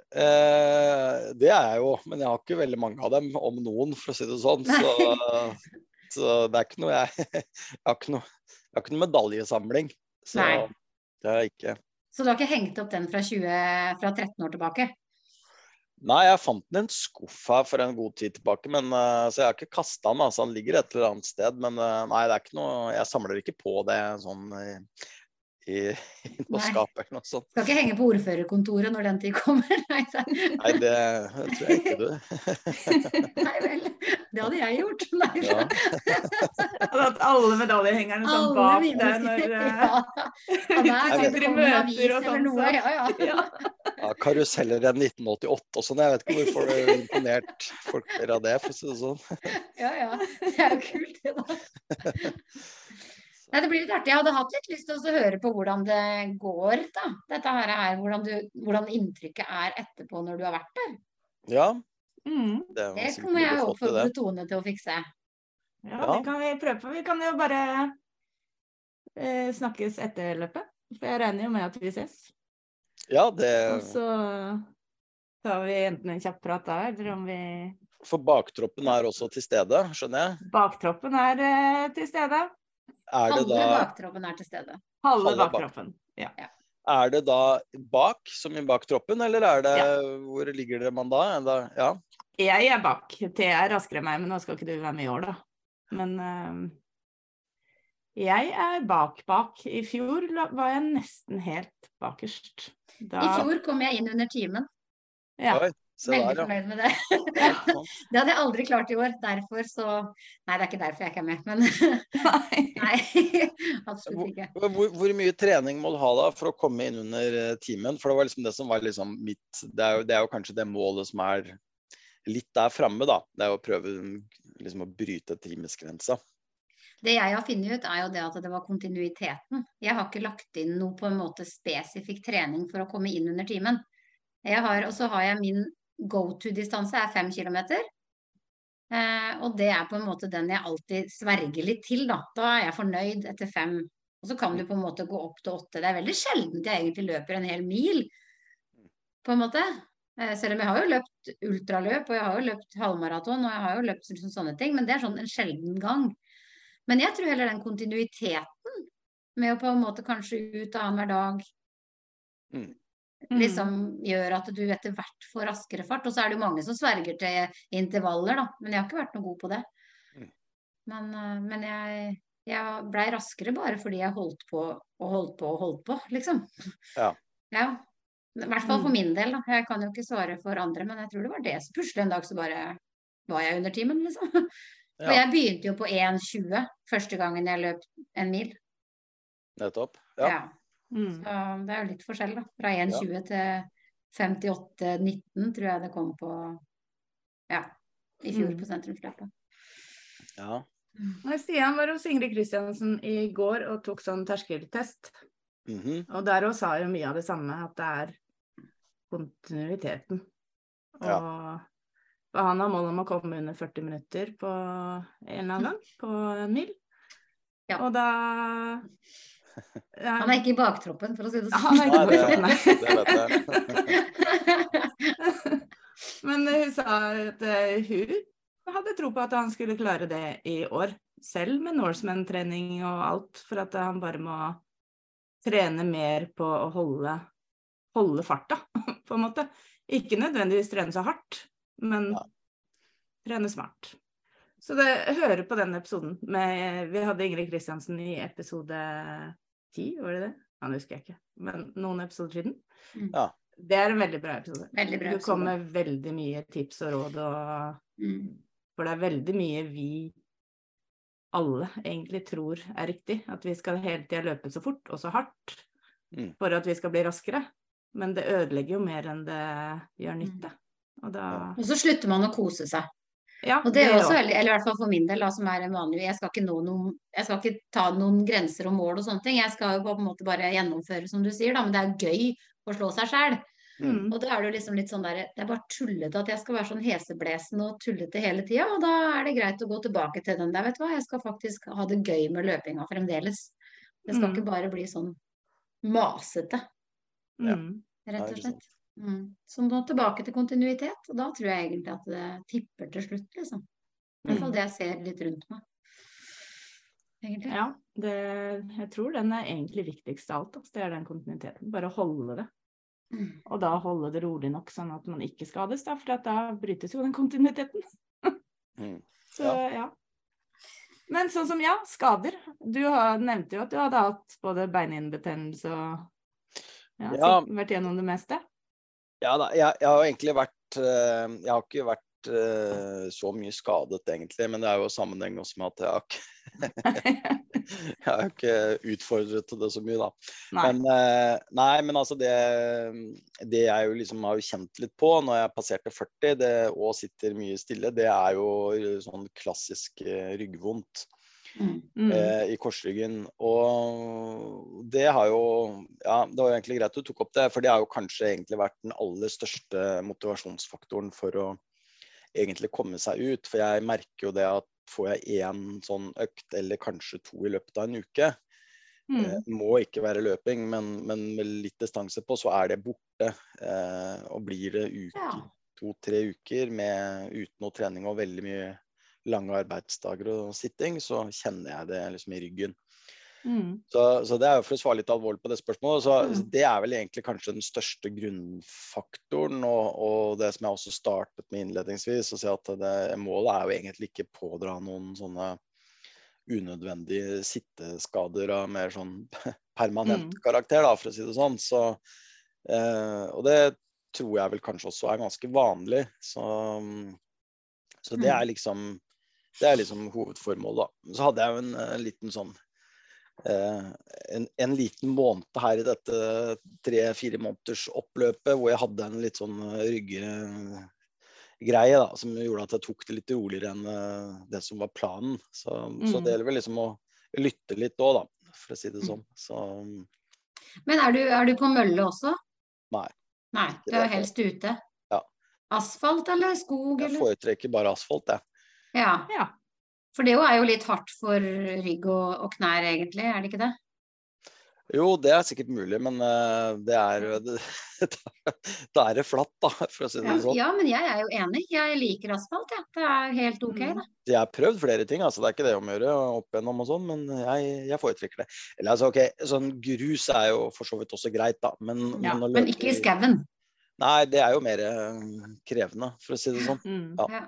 Eh, det er jeg jo, men jeg har ikke veldig mange av dem, om noen, for å si det sånn. Så, så det er ikke noe jeg Jeg har ikke noe, har ikke noe medaljesamling. Så Nei. det har jeg ikke. Så du har ikke hengt opp den fra, 20, fra 13 år tilbake? Nei, jeg fant den i en skuff her for en god tid tilbake, men, eh, så jeg har ikke kasta den. Altså, den ligger et eller annet sted. Men eh, nei, det er ikke noe, jeg samler ikke på det sånn eh, i, i noe Nei. skap eller noe sånt. Skal ikke henge på ordførerkontoret når den tid kommer. Nei, det- Nei, det tror jeg ikke du. nei vel. Det hadde jeg gjort. Nei, Ja. Hadde hatt alle medaljehengerne sånn Alle bak mine- deg når eh, ja. Ja, der sitter avis Møter og sånn, så- Ja, ja. ja. Ja, karuseller i 1988 og sånn. Jeg vet ikke hvorfor det har imponert folk mer av det, for å si det sånn. ja, ja. Det er jo kult, det da. Nei, det blir litt artig. Jeg hadde hatt litt lyst til å høre på hvordan det går, da. Dette her er hvordan, du, hvordan inntrykket er etterpå når du har vært der. Ja, Mm. det Det kommer jeg oppfordre. Tone til å fikse. Ja, Ja. det kan vi prøve på. Vi kan jo bare eh, snakkes etter løpet. For jeg regner jo med at vi ses. Ja, det Og så tar vi enten en kjapp prat da, eller om vi For baktroppen er også til stede, skjønner jeg. Baktroppen er eh, til stede. Er det Halve baktroppen er til stede. Halve Halve baktroppen. Ja. er det da bak, som i baktroppen, eller er det Ja. Hvor ligger det man da? Ja. Jeg er bak. Thea er raskere enn meg, men nå skal ikke du være med i år, da. Men eh, jeg er bak bak. I fjor var jeg nesten helt bakerst. Da, I fjor kom jeg inn under timen. Ja. Oi, se Veldig der, ja. fornøyd med det. Det hadde jeg aldri klart i år. Derfor så Nei, det er ikke derfor jeg ikke er med, men Nei. Absolutt ikke. Hvor, hvor mye trening må du ha da for å komme inn under eh, timen? For det var liksom det som var liksom mitt Det er jo, det er jo kanskje det målet som er litt der framme, da. Det er jo å prøve liksom å bryte timesgrensa. Det jeg har funnet ut, er jo det at det var kontinuiteten. Jeg har ikke lagt inn noe på en måte spesifikk trening for å komme inn under timen. Jeg har, og så har jeg min go to-distanse er fem kilometer. Eh, og det er på en måte den jeg alltid sverger litt til, da. Da er jeg fornøyd etter fem. Og så kan du på en måte gå opp til åtte. Det er veldig sjelden jeg egentlig løper en hel mil, på en måte. Eh, selv om jeg har jo løpt ultraløp, og jeg har jo løpt halvmaraton, og jeg har jo løpt liksom sånne ting, men det er sånn en sjelden gang. Men jeg tror heller den kontinuiteten med å på en måte kanskje ut annenhver dag Mm. Liksom gjør at du etter hvert får raskere fart. Og så er det jo mange som sverger til intervaller, da. Men jeg har ikke vært noe god på det. Mm. Men, eh, men jeg, jeg blei raskere bare fordi jeg holdt på og holdt på og holdt på, liksom. Ja. Ja. I hvert fall for Mm. min del, da. Jeg kan jo ikke svare for andre, men jeg tror det var det. som plutselig en dag så bare var jeg under timen, liksom. Og jeg begynte jo på 1,20 første gangen jeg løp en mil. Nettopp. Ja. Ja. Mm. Så det er jo litt forskjell, da. Fra 1,20 til 58,19 tror jeg det kom på ja, i fjor Mm. på sentrumsløpet. ja. Stian var hos Ingrid Kristiansen i går og tok sånn terskeltest. Mhm. Og der òg sa jo mye av det samme, at det er kontinuiteten. Og Ja. og han har mål om å komme under 40 minutter på en eller annen gang, på en mil. Ja. Og da ja, Han er ikke i baktroppen, for å si det Han sånn. er ikke Nei, det, det vet jeg. Men hun sa at eh, hun hadde tro på at han skulle klare det i år. Selv med Norseman-trening og alt, for at han bare må trene mer på å holde, holde farta, på en måte. Ikke nødvendigvis trene så hardt, men Ja. trene smart. Så det, høre på den episoden med Vi hadde Ingrid Kristiansen i episode ti, var det det? Ja, det husker jeg ikke, men noen episoder siden. Mm. Ja. Det er en veldig bra episode. Veldig bra Du kom kommer med veldig mye tips og råd, og, Mm. for det er veldig mye vi alle egentlig tror er riktig. At vi skal hele tida løpe så fort og så hardt Mm. for at vi skal bli raskere. Men det ødelegger jo mer enn det gjør Mm. nytte. Og da Og så slutter man å kose seg. Ja, Og det er det også veldig, eller i hvert fall for min del, da, som er en vanlig Jeg skal ikke nå noen Jeg skal ikke ta noen grenser og mål og sånne ting. Jeg skal jo på en måte bare gjennomføre, som du sier, da. Men det er gøy å slå seg sjæl. Mm. Og da er det jo liksom litt sånn der Det er bare tullete at jeg skal være sånn heseblesen og tullete hele tida. Og da er det greit å gå tilbake til den der, vet du hva. Jeg skal faktisk ha det gøy med løpinga fremdeles. Det skal Mm. ikke bare bli sånn masete, Mm. rett og slett. Mm. Så nå tilbake til kontinuitet. Og da tror jeg egentlig at det tipper til slutt, liksom. I hvert fall Mm. det jeg ser litt rundt meg. Egentlig. Ja, det, jeg tror den er egentlig viktigst av alt. Altså. Det er den kontinuiteten. Bare holde det. Mm. Og da holde det rolig nok, sånn at man ikke skades, da. For at da brytes jo den kontinuiteten. Mm. Så ja. Men sånn som, ja, skader. Du har, nevnte jo at du hadde hatt både beinhinnebetennelse og ja, Ja. vært gjennom det meste. Ja da, jeg, jeg har egentlig vært eh, Jeg har ikke vært eh, så mye skadet, egentlig. Men det er jo sammenheng også med at jeg har ikke, jeg har ikke utfordret det så mye, da. Nei. Men, eh, nei, men altså det, det jeg jo liksom har kjent litt på når jeg passerte 40 det, og sitter mye stille, det er jo sånn klassisk ryggvondt Mm. Mm. eh, i korsryggen. Og det har jo Ja, det var jo egentlig greit du tok opp det, for det har jo kanskje egentlig vært den aller største motivasjonsfaktoren for å egentlig komme seg ut. For jeg merker jo det at får jeg én sånn økt, eller kanskje to i løpet av en uke, Mm. Eh, må ikke være løping, men, men med litt distanse på, så er det borte. Eh, og blir det uke, Ja. to-tre uker med, uten noe trening og veldig mye lange arbeidsdager og sitting, så kjenner jeg det liksom i ryggen. Mm. Så, så det er jo for å svare litt alvorlig på det spørsmålet. Så, Mm. så det er vel egentlig kanskje den største grunnfaktoren, og, og det som jeg også startet med innledningsvis, å si at det, målet er jo egentlig ikke pådra noen sånne unødvendige sitteskader av mer sånn permanent Mm. karakter, da, for å si det sånn. Så, eh, og det tror jeg vel kanskje også er ganske vanlig. Så, så det er liksom det er liksom hovedformålet, da. Så hadde jeg jo en, en liten sånn eh, en, en liten måned her i dette tre-fire måneders oppløpet hvor jeg hadde en litt sånn ryggegreie da, som gjorde at jeg tok det litt roligere enn uh, det som var planen. Så, så Mm. det gjelder vel liksom å lytte litt òg, da, for å si det Mm. sånn. Så Men er du, er du på mølle også? Nei. Nei, du er helst ute. Ja. Asfalt eller skog jeg foretrekker bare asfalt, jeg. Ja, Ja. for det er jo litt hardt for rygg og, og knær egentlig, er det ikke det? Jo, det er sikkert mulig, men eh, det er det, Da er det flatt, da, for å si det Ja, sånn. ja, men jeg er jo enig. Jeg liker asfalt, jeg. Det er helt OK, Mm. det. Jeg har prøvd flere ting, altså det er ikke det om å gjøre opp igjennom og sånn, men jeg, jeg foretrekker det. Eller altså, ok, sånn grus er jo for så vidt også greit, da, men, Ja, løper, Men ikke i skauen. Nei, det er jo mer eh, krevende, for å si det sånn. Mm. Ja.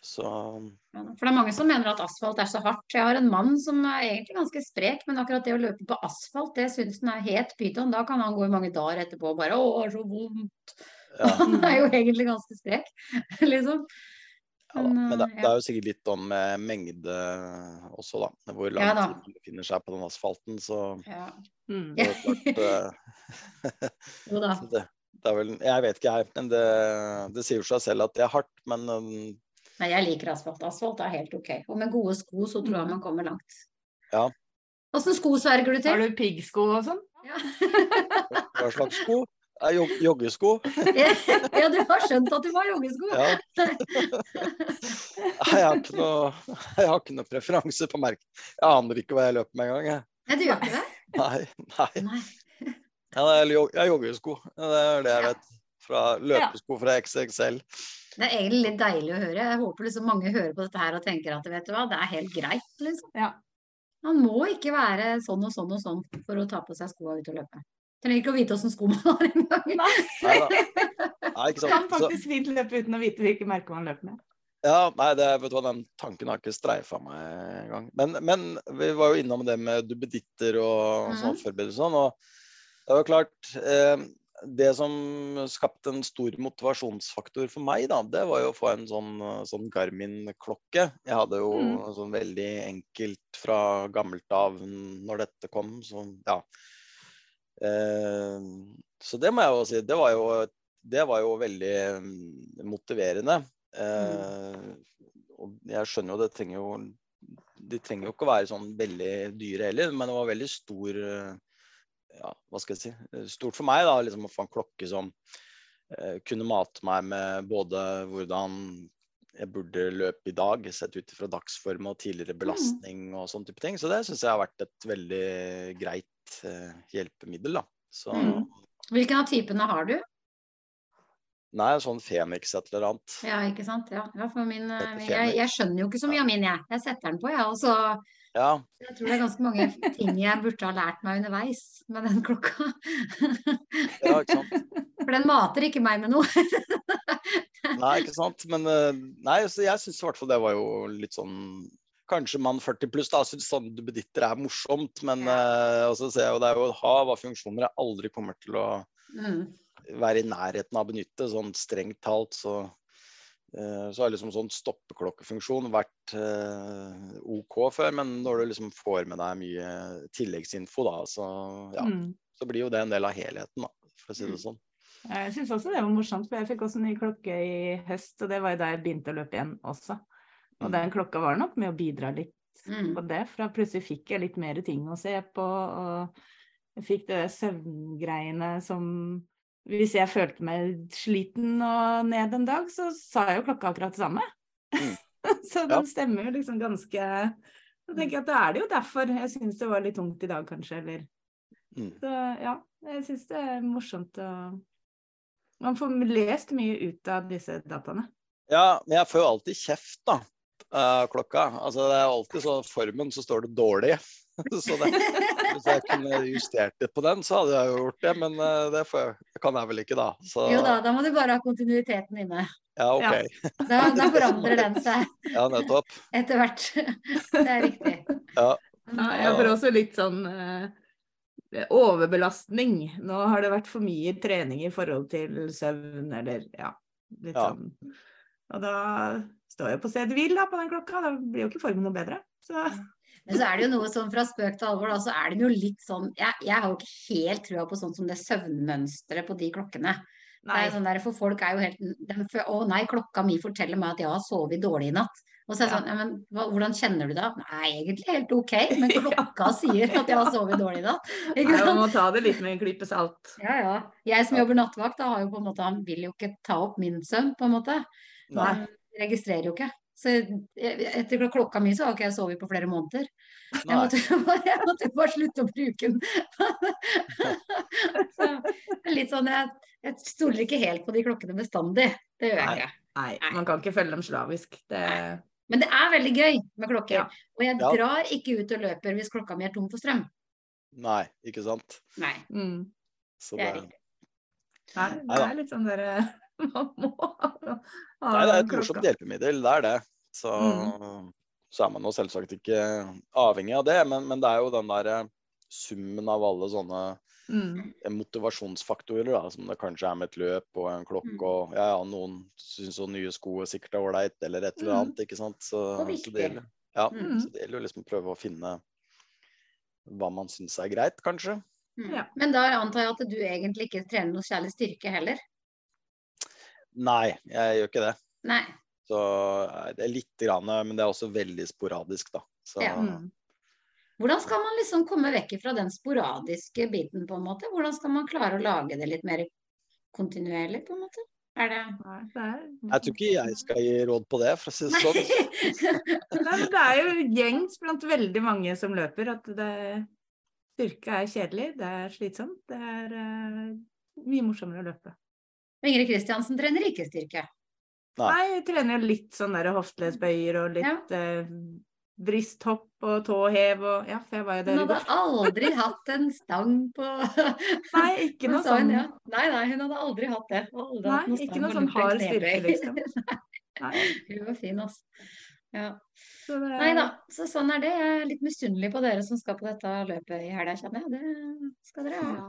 Så For det er mange som mener at asfalt er så hardt. Jeg har en mann som er egentlig ganske sprek, men akkurat det å løpe på asfalt, det syns han er het pyton. Da kan han gå i mange dager etterpå og bare 'Å, så vondt'. ja. Han er jo egentlig ganske sprek, liksom. ja. Men det, eh, det er jo sikkert litt om med mengde også, da. Hvor lang Ja tid man befinner seg på den asfalten. Så Ja. Mm. det er klart eh, Jo da. det, det er vel Jeg vet ikke, jeg. Men det, det sier jo seg selv at det er hardt. Men eh, Nei, jeg liker asfalt. Asfalt er helt OK. Og med gode sko så tror jeg man kommer langt. Ja. Åssen sko sverger du til? Har du piggsko og sånn? Ja. hva slags sko? Jog joggesko? ja, du har skjønt at du var joggesko? Ja. Jeg har ikke noe, jeg har ikke noe preferanse på merke. Jeg aner ikke hva jeg løper med engang. jeg. Nei, du gjør ikke det? Nei, nei. Nei. Ja, det er jeg har joggesko. Det er det jeg Ja. vet. Fra løpesko fra XXL. Det er egentlig litt deilig å høre. Jeg håper liksom mange hører på dette her og tenker at vet du hva, det er helt greit, liksom. Ja. Man må ikke være sånn og sånn og sånn for å ta på seg skoa ut og løpe. Trenger ikke å vite åssen sko man har engang. Nei, Nei. Nei, ikke kan sant. Så, faktisk fint løpe uten å vite hvilke merker man løper med. ja, nei, det, vet du hva, den tanken har ikke streifa meg engang. Men, men vi var jo innom det med duppeditter og sånn Mhm. og sånn. Og det var klart eh, Det som skapte en stor motivasjonsfaktor for meg, da, det var jo å få en sånn, sånn Garmin-klokke. Jeg hadde jo Mm. sånn veldig enkelt fra gammelt av når dette kom. Så ja. Eh, så det må jeg jo si. Det var jo, det var jo veldig mm, motiverende. Eh, og jeg skjønner jo det trenger jo De trenger jo ikke å være sånn veldig dyre heller, men det var veldig stor eh, ja, hva skal jeg si, eh, stort for meg da, liksom å få en klokke som eh, kunne mate meg med både hvordan jeg burde løpe i dag, sett ut fra dagsform og tidligere belastning og sånne type ting. Så det syns jeg har vært et veldig greit eh, hjelpemiddel, da. Så Mm. Hvilken av typene har du? nei, sånn Fenix et eller annet. Ja, ikke sant? Ja, ja for min, eh, min jeg, jeg skjønner jo ikke så mye av min, jeg. Jeg setter den på, jeg. Og så Ja, jeg tror det er ganske mange ting jeg burde ha lært meg underveis med den klokka. ja, ikke sant. For den mater ikke meg med noe. Nei, ikke sant. Men eh, nei, så jeg syns i hvert fall det var jo litt sånn kanskje mann 40 pluss da, syns du duppeditter er morsomt. Men ja. og så ser jeg jo det er jo et hav av funksjoner jeg aldri kommer til å Mm. være i nærheten av å benytte. Sånn strengt talt så eh, så har liksom sånn stoppeklokkefunksjon vært eh, OK før, men når du liksom får med deg mye tilleggsinfo, da, så, ja, Mm. så blir jo det en del av helheten, da, for å si det sånn. Jeg syns også det var morsomt, for jeg fikk også ny klokke i høst, og det var jo da jeg begynte å løpe igjen også. Og Mm. den klokka var nok med å bidra litt Mm. på det, for plutselig fikk jeg litt mer ting å se på, og jeg fikk det søvngreiene som Hvis jeg følte meg sliten og ned en dag, så sa jeg jo klokka akkurat det samme. Mm. så Ja. stemmer jo liksom ganske Da tenker jeg at da er det jo derfor jeg syns det var litt tungt i dag, kanskje, eller Mm. Så ja, jeg syns det er morsomt å Man får lest mye ut av disse dataene. Ja, men jeg får jo alltid kjeft, da. Av klokka. Altså, det er alltid sånn formen, så står det dårlig. så det, hvis jeg kunne justert litt på den, så hadde jeg jo gjort det. Men uh, det, får jeg, kan jeg vel ikke, da. Så Jo da, da må du bare ha kontinuiteten inne. ja, OK. Ja. Da, da forandrer den seg Ja, nettopp. etter hvert. Det er riktig. Ja. Ja, jeg får også litt sånn uh, overbelastning. Nå har det vært for mye trening i forhold til søvn, eller ja, litt Ja. sånn. Og da står jo på stedet hvil da, på den klokka. Da blir jo ikke formen noe bedre. Så Men så er det jo noe sånn fra spøk til alvor, da, så er det jo litt sånn Jeg, jeg har jo ikke helt trua på sånn som det søvnmønsteret på de klokkene. Det er sånn der, for folk er jo helt de, for, Å nei, klokka mi forteller meg at jeg har sovet dårlig i natt. Og så er det Ja. sånn, ja, men hva, hvordan kjenner du det? Nei, egentlig helt ok, men klokka sier at jeg har sovet dårlig i natt. Nei, man må ta det litt med en klype salt. Ja, ja. Jeg som jobber nattvakt, da har jo på en måte, han vil jo ikke ta opp min søvn, på en måte. Nei. Registrerer jo ikke. Så jeg- etter klokka mi så har ikke jeg sovet på flere måneder. Jeg måtte, bare, jeg måtte bare slutte å bruke den. så litt sånn, jeg, jeg stoler ikke helt på de klokkene bestandig. Det gjør jeg Nei. ikke. Nei, Nei. man kan ikke følge dem slavisk. Det, Men det er veldig gøy med klokker. Ja. Og jeg Ja. drar ikke ut og løper hvis klokka mi er tom for strøm. Nei, ikke sant. Nei, mm. Så det er det, riktig. Nei, det er litt sånn derre Man må ha nei, det er et morsomt hjelpemiddel, det er det. Så, Mm. så er man jo selvsagt ikke avhengig av det, men, men det er jo den der summen av alle sånne Mm. motivasjonsfaktorer, da, som det kanskje er med et løp og en klokke. Og ja, ja, noen syns jo nye sko er sikkert er ålreit, eller et eller Mm. annet. ikke sant? Så, så, det gjelder, ja, Mm. så det gjelder jo liksom å prøve å finne hva man syns er greit, kanskje. Mm. Ja. Men da antar jeg at du egentlig ikke trener noe særlig styrke heller? Nei, jeg gjør ikke det. Nei. Så det er litt, grann, men det er også veldig sporadisk, da. Så, Ja. Mm. Hvordan skal man liksom komme vekk fra den sporadiske biten, på en måte? Hvordan skal man klare å lage det litt mer kontinuerlig, på en måte? Er det Jeg tror ikke jeg skal gi råd på det, for å si det sånn. Nei, det er jo gjengs blant veldig mange som løper at det, styrke er kjedelig, det er slitsomt. Det er uh, mye morsommere å løpe. Ingrid Kristiansen trener ikke styrke. Nei. hun jeg trener litt sånn der hoftelesbøyer og litt eh, brysthopp og tåhev og Ja, for jeg var jo der Hun hadde aldri hatt en stang på Nei, ikke noe sånn. ja. Nei, nei, hun hadde aldri hatt det. Aldri Nei, hatt noe ikke noe sånn hard styrke, liksom. Nei, Hun var fin, altså. Ja. så det, Nei da, så sånn er det. Jeg er litt misunnelig på dere som skal på dette løpet i helga, kjenner jeg. Det skal dere ha. Ja.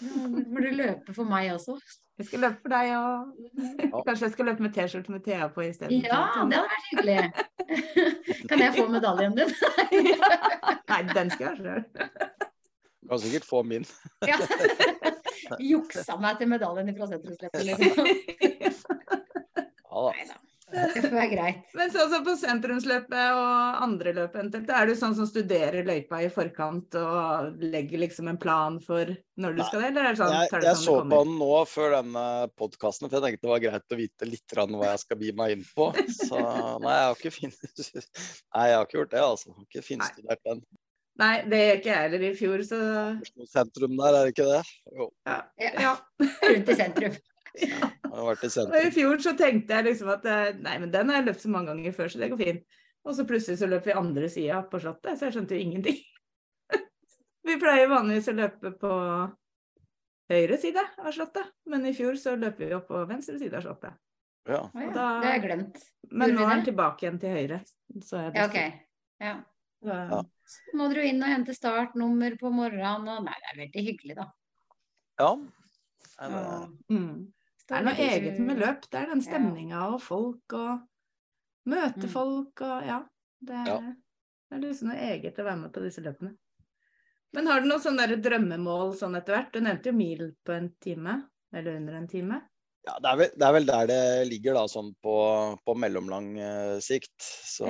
Da må du løpe for meg også. Jeg skal løpe for deg og Kanskje jeg skal løpe med T-skjorte med Thea på isteden. Ja, det hadde vært hyggelig. Kan jeg få medaljen din? Nei, den skal jeg ha sjøl. Du kan sikkert få min. Ja. Juksa meg til medaljen fra sentrumsløpet, liksom. Ja da. Det får være greit. Men sånn som på sentrumsløpet og andre løp, eventuelt, er du sånn som studerer løypa i forkant og legger liksom en plan for når du Nei. skal det, eller er det sånn Jeg, det jeg som så det på den nå før denne podkasten, for jeg tenkte det var greit å vite litt hva jeg skal bi meg inn på. Så nei, jeg har ikke, fin... nei, jeg har ikke gjort det, altså. Jeg har ikke finstudert den. Nei, det gjør ikke jeg heller i fjor, så Sentrum der, er det ikke det? Jo, Ja. ja. Rundt i sentrum. vært i Og i fjor så tenkte jeg liksom at eh, nei, men den har jeg løpt så mange ganger før, så det går fint. Og så plutselig så løp vi andre sida på Slottet, så jeg skjønte jo ingenting. vi pleier vanligvis å løpe på høyre side av Slottet, men i fjor så løper vi opp på venstre side av Slottet. Ja. Da- det har jeg glemt. Men nå er den tilbake igjen til høyre. Så er det Ja, ok. Ja. Så, Ja. Så må dere jo inn og hente startnummer på morgenen, og nei, det er veldig hyggelig, da. Ja. Det, mm. Det er noe eget med løp. Det er den Ja. stemninga og folk og møte Mm. folk og ja. Det er, Ja. det er liksom noe eget å være med på disse løpene. Men har du noen sånne der drømmemål sånn etter hvert? Du nevnte jo mil på en time, eller under en time. ja, det, er vel, det er vel der det ligger, da, sånn på, på mellomlang eh, sikt. Så,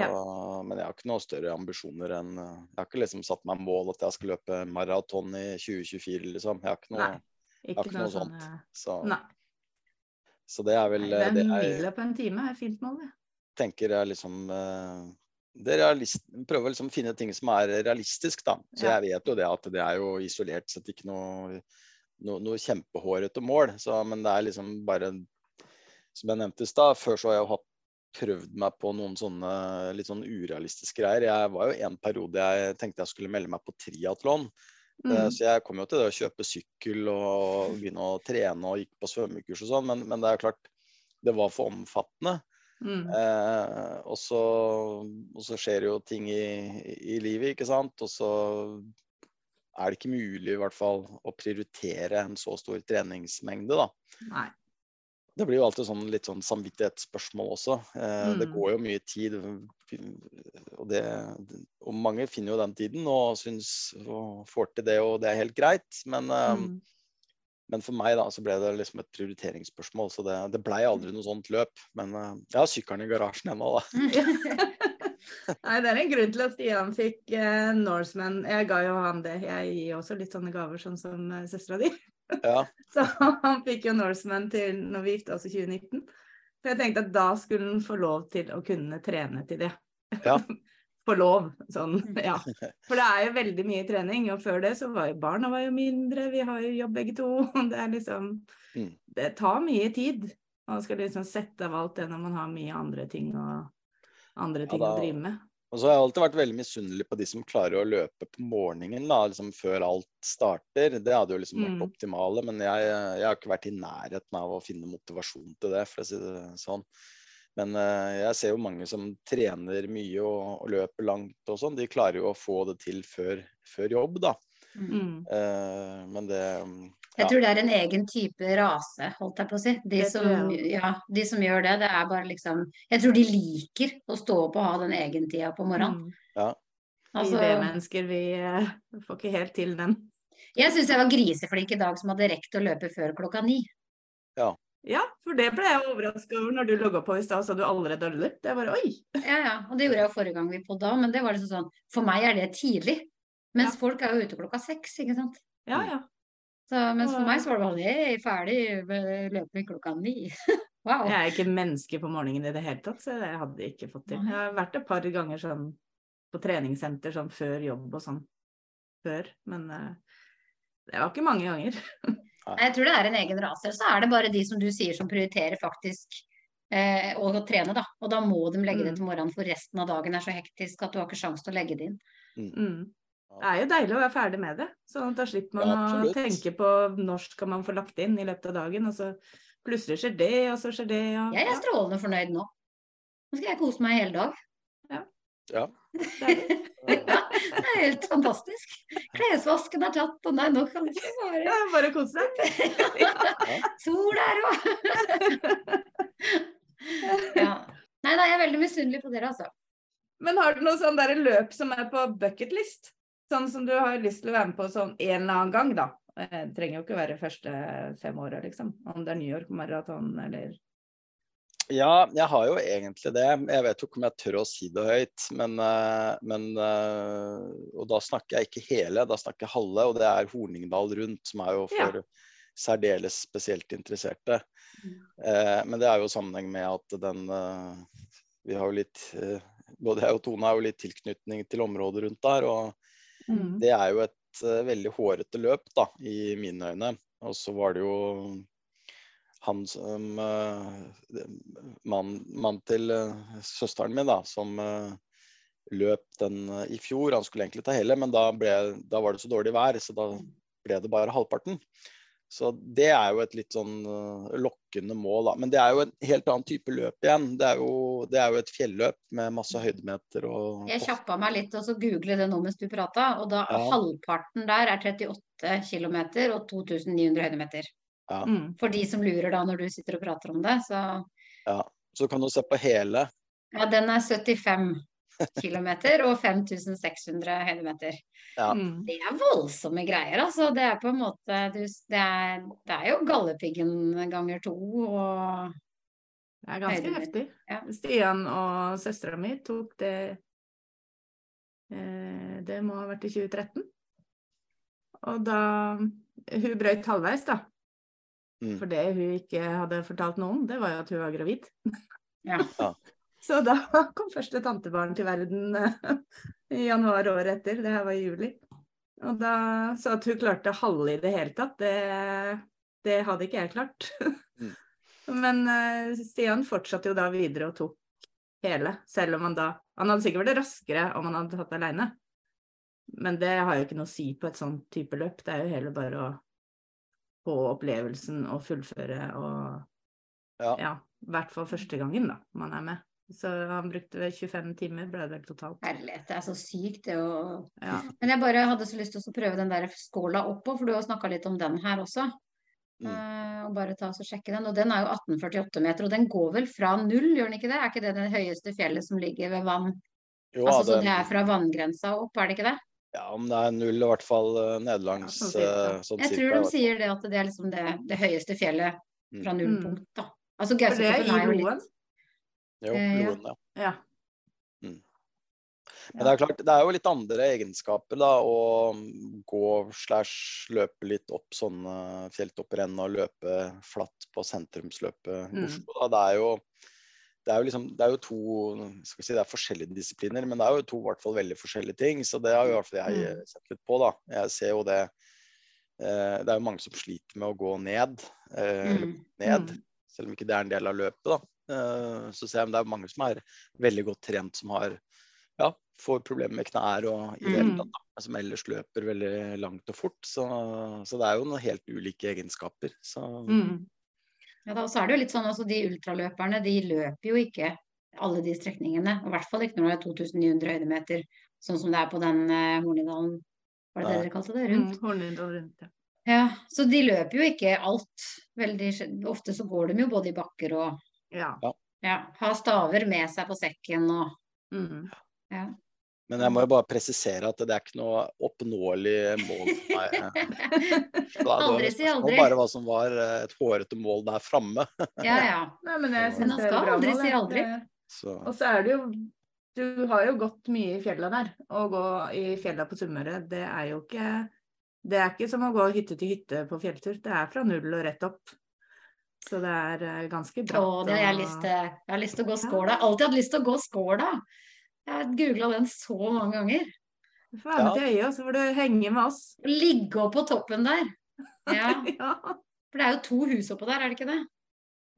Men jeg har ikke noe større ambisjoner enn eh, Jeg har ikke liksom satt meg mål at jeg skal løpe maraton i 2024, liksom. Jeg har ikke noe, Nei. Ikke har ikke noe noe sånt. sånne Så, Nei. Så det er vel Nei, det er en mila på en time er fint mål, det. tenker er liksom eh, det er realist, Prøver å liksom finne ting som er realistisk, da. Så Ja. jeg vet jo det at det er jo isolert sett ikke noe, noe, noe kjempehårete mål. Så, men det er liksom bare Som jeg nevnte i stad, før så har jeg jo hatt prøvd meg på noen sånne litt sånn urealistiske greier. Jeg var jo en periode jeg tenkte jeg skulle melde meg på triatlon. Eh, Mm. Så jeg kom jo til det å kjøpe sykkel og begynne å trene og gikk på svømmekurs og sånn, men, men det er klart det var for omfattende. Mm. Eh, og, så, og så skjer jo ting i, i livet, ikke sant. Og så er det ikke mulig i hvert fall å prioritere en så stor treningsmengde, da. Nei. Det blir jo alltid sånn, litt sånn samvittighetsspørsmål også. Eh, Det Mm. går jo mye tid. Og, det, og mange finner jo den tiden og syns og får til det, og det er helt greit. Men, eh, Mm. men for meg da, så ble det liksom et prioriteringsspørsmål. Så det, det blei aldri noe sånt løp. Men eh, jeg har sykkelen i garasjen ennå, da. Nei, det er en grunn til at Stian fikk eh, Norseman. Jeg ga jo han det. Jeg gir også litt sånne gaver, sånn som eh, søstera di. Ja, Så han fikk jo Norseman til når vi gifta oss i 2019. For jeg tenkte at da skulle han få lov til å kunne trene til det. Ja. Få lov, sånn, ja. For det er jo veldig mye trening, og før det så var jo barna var jo mindre, vi har jo jobb begge to. Det er liksom Mm. Det tar mye tid. Man skal liksom sette av alt det når man har mye andre ting og andre Ja, da- å drive med. Og så har jeg alltid vært veldig misunnelig på de som klarer å løpe på morgenen da, liksom før alt starter. Det hadde jo liksom vært Mm. optimale, men jeg, jeg har ikke vært i nærheten av å finne motivasjon til det, for å si det sånn. Men uh, jeg ser jo mange som trener mye og, og løper langt og sånn. De klarer jo å få det til før, før jobb, da. Mm. Uh, men det Jeg tror det er en egen type rase, holdt jeg på å si. De som, ja, de som gjør det, det er bare liksom Jeg tror de liker å stå opp og ha den egentida på morgenen. Mm. Vi Altså, V-mennesker, vi eh, får ikke helt til den. jeg syns jeg var griseflink i dag som hadde rekt å løpe før klokka ni. Ja, for det ble jeg overraska over når du logga på i stad, sa du allerede hadde løpt. Jeg bare oi! Ja, ja. Og det gjorde jeg jo forrige gang vi podda, men det var liksom sånn For meg er det tidlig. Mens Ja. folk er jo ute klokka seks, ikke sant. Ja, ja. Så, mens for meg så var det bare hey, ferdig med løping klokka ni. wow. Jeg er ikke menneske på morgenen i det hele tatt, så jeg hadde ikke fått til. Jeg har vært et par ganger sånn på treningssenter sånn før jobb og sånn før, men uh, det var ikke mange ganger. Jeg tror det er en egen rase. Så er det bare de som du sier som prioriterer faktisk eh, å trene, da. Og da må de legge det Mm. til morgenen, for resten av dagen er så hektisk at du har ikke sjanse til å legge det inn. Mm. Det er jo deilig å være ferdig med det, sånn at da slipper man Ja, å tenke på når skal man få lagt inn i løpet av dagen, og så plutselig skjer det, og så skjer det, og Jeg er strålende fornøyd nå. Nå skal jeg kose meg hele dag. Ja. Ja, det er helt fantastisk. Klesvasken er tatt, og nei, nå kan vi ikke bare Ja, bare kose seg. Sol er òg! ja. Nei, nei, jeg er veldig misunnelig på dere, altså. Men har du noe sånn der løp som er på bucketlist? Sånn som du har lyst til å være med på sånn en eller annen gang, da? Eh, Det trenger jo ikke være første fem åra, liksom. Om det er New York Marathon eller Ja, jeg har jo egentlig det. Jeg vet jo ikke om jeg tør å si det høyt, men, eh, men eh, Og da snakker jeg ikke hele, da snakker jeg halve, og det er Horningdal rundt, som er jo for særdeles spesielt interesserte. Eh, men det er jo sammenheng med at den eh, Vi har jo litt eh, Både jeg og Tone har jo litt tilknytning til området rundt der, og Mm. det er jo et uh, veldig hårete løp, da, i mine øyne. Og så var det jo han som uh, Mannen mann til uh, søsteren min, da, som eh, løp den eh, i fjor. Han skulle egentlig ta hele, men da, ble, da var det så dårlig vær, så da ble det bare halvparten. Så det er jo et litt sånn uh, lokkende mål, da. Men det er jo en helt annen type løp igjen. Det er jo, det er jo et fjelløp med masse høydemeter og Jeg kjappa meg litt og så googlet det nå mens du prata, og da Ja. halvparten der er 38 km og 2900 høydemeter. Ja. Mm. For de som lurer da når du sitter og prater om det, så Ja. Så kan du se på hele. Ja, den er 75 km og 5600 høydemeter. Ja. Mm. Det er voldsomme greier, altså. Det er på en måte du, det, er, det er jo Galdhøpiggen ganger to og Det er ganske heftig. ja. Stian og søstera mi tok det eh, Det må ha vært i 2013. Og da Hun brøyt halvveis, da. Mm. For det hun ikke hadde fortalt noen, det var jo at hun var gravid. Ja. Så da kom første tantebarn til verden eh, i januar året etter. Det her var i juli. Og da Så at hun klarte halve i det hele tatt, det, det hadde ikke jeg klart. Mm. Men eh, Stian fortsatte jo da videre og tok hele, selv om han da Han hadde sikkert vært raskere om han hadde tatt det aleine. Men det har jo ikke noe å si på et sånn type løp. Det er jo heller bare å få opplevelsen og fullføre og Ja. ja, i hvert fall første gangen da, man er med. Så han brukte 25 timer, ble det vel totalt. Herlighet, det er så sykt det å Ja. Men jeg bare hadde så lyst til å prøve den der skåla oppå, for du har snakka litt om den her også. Mm. Uh, og bare ta oss og sjekke den. Og den er jo 1848 meter, og den går vel fra null, gjør den ikke det? Er ikke det det høyeste fjellet som ligger ved vann? Jo, altså, så det- det er fra vanngrensa opp, er det ikke det? Ja, om det er null, i hvert fall eh, nederlangs. Ja, sånn eh, sånn Jeg tror de sier det at det er liksom det, det høyeste fjellet fra Mm. nullpunkt, da. Altså det Gausetoppen er jo litt Jo, Eh, ja. Ja. Ja. Men det er klart, det er jo litt andre egenskaper da, å gå slash løpe litt opp sånne fjelltopper enn å løpe flatt på sentrumsløpet i Mm. Oslo. Da. Det er jo det er jo liksom, det er jo to skal vi si, det er forskjellige disipliner, men det er jo to hvert fall veldig forskjellige ting. Så det har jo i hvert fall jeg Mm. sett litt på. da. Jeg ser jo det eh, Det er jo mange som sliter med å gå ned. Eh, mm. ned, Mm. selv om ikke det er en del av løpet. da. Eh, Så ser jeg det er mange som er veldig godt trent, som har ja, får problemer med knær og i det hele Mm. tatt, da, som ellers løper veldig langt og fort. Så, så det er jo noen helt ulike egenskaper. Så Mm. Ja, da, og så er det jo litt sånn, altså De ultraløperne de løper jo ikke alle de strekningene. og I hvert fall ikke når det er 2900 høydemeter, sånn som det er på den eh, Hornindalen. Var det det dere kalte det? Rundt? Mm. Hornindal rundt, ja. Ja, Så de løper jo ikke alt. Veldig, ofte så går de jo både i bakker og ja. ja, Ha staver med seg på sekken og Mm. ja. Men jeg må jo bare presisere at det er ikke noe oppnåelig mål for meg. Aldri si aldri. Bare hva som var eh, et hårete mål der framme. Ja, ja. Nei, men jeg Men syns det er skal bra aldri si aldri. Så Og så er det jo Du har jo gått mye i fjella der. Å gå i fjella på Sunnmøre, det er jo ikke Det er ikke som å gå hytte til hytte på fjelltur. Det er fra null og rett opp. Så det er eh, ganske bra. Å, det har jeg lyst til. Jeg har lyst til å gå skåla. Jeg har Alltid hatt lyst til å gå skåla. Jeg har googla den så mange ganger. Du får være med til Øya, så får du henge med oss. Ligge opp på toppen der. Ja, ja. for det er jo to hus oppå der, er det ikke det?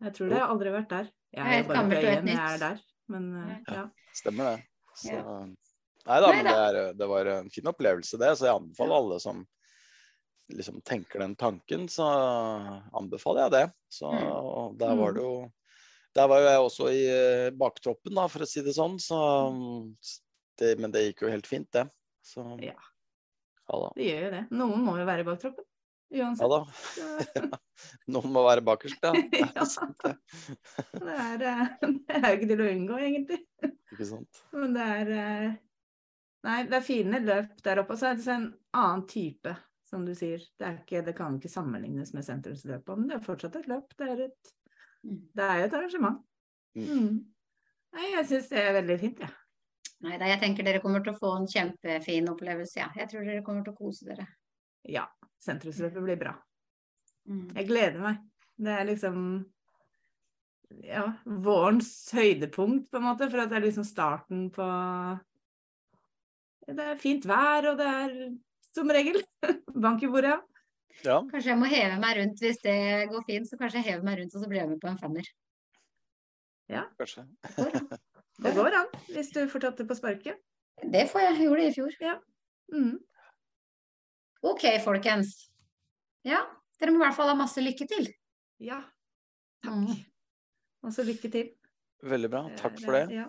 Jeg tror det. Jeg har aldri vært der. Jeg er er jo bare på øyen når jeg er der. Men ja. ja. stemmer det. Så, Ja. Nei da, men det, er, det var en fin opplevelse, det. Så jeg anbefaler alle som liksom tenker den tanken, så anbefaler jeg det. Så Mm. der var det jo Der var jo jeg også i eh, baktroppen, da, for å si det sånn. Så det, Men det gikk jo helt fint, det. Så Ja. ja. Det gjør jo det. Noen må jo være i baktroppen. Ja da. Noen må være bakerst, ja. Det er sant, det. det, er, eh, det er jo ikke til å unngå, egentlig. Ikke sant. Men det er eh, Nei, det er fine løp der oppe. Og så er det en annen type, som du sier. Det, er ikke, det kan ikke sammenlignes med sentrumsløpet, men det er fortsatt et løp. Det er, et, Mm. det er et arrangement. Mm. Mm. Nei, jeg syns det er veldig fint, jeg. Ja. Nei da, jeg tenker dere kommer til å få en kjempefin opplevelse, ja. Jeg tror dere kommer til å kose dere. ja. Sentrumsløpet blir bra. Mm. Jeg gleder meg. Det er liksom ja, vårens høydepunkt, på en måte. For at det er liksom starten på Det er fint vær, og det er som regel bank i bordet. Ja, Kanskje jeg må heve meg rundt hvis det går fint, så kanskje jeg hever meg rundt og så blir jeg med på en femmer. kanskje. Det går an. Det går an, hvis du får tatt det på sparket. Det får jeg. Jeg gjorde det i fjor. Mm. Ok, folkens. Ja, Dere må i hvert fall ha masse lykke til. Ja, Mm. og så lykke til. Veldig bra. Takk for det. Ja.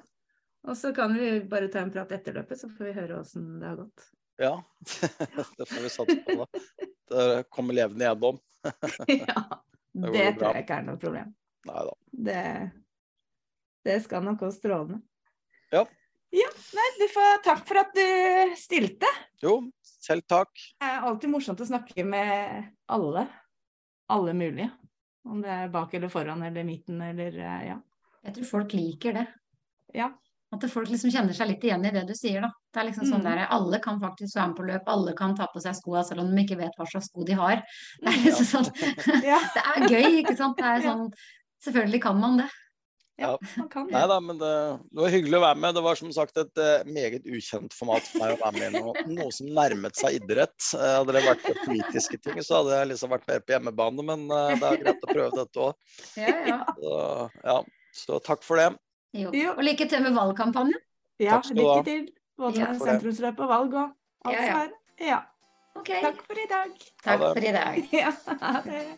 Og så kan vi bare ta en prat etter løpet, så får vi høre åssen det har gått. Ja, det får vi satse på, da. Det kommer levende gjennom. ja, det, det tror jeg ikke er noe problem. Nei da. Det, det skal nok gå strålende. Ja. Ja, nei, du får takk for at du stilte. Jo, selv takk. Det er alltid morsomt å snakke med alle. Alle mulige. Om det er bak eller foran eller midten eller eh, ja. Jeg tror folk liker det. Ja. At folk liksom kjenner seg litt igjen i det du sier, da. Det er liksom sånn Mm. der, Alle kan faktisk være med på løp, alle kan ta på seg skoa selv om de ikke vet hva slags sko de har. Det er liksom sånn Ja, Det er gøy, ikke sant. Det er sånn Selvfølgelig kan man det. ja man kan Nei det. da, men det, det var hyggelig å være med. Det var som sagt et eh, meget ukjent format for meg å være med i noe, noe som nærmet seg idrett. Eh, hadde det vært politiske ting, så hadde jeg liksom vært mer på hjemmebane, men eh, det er greit å prøve dette òg. Ja, ja. Så, ja. så takk for det. Jo. Jo. Og lykke til med valgkampanjen. Ja, lykke til. Både Ja. med For sentrumsløp og valg og alt Ja, ja. som er. Ja. Okay. Takk for i dag. Takk for i dag. Ja, det.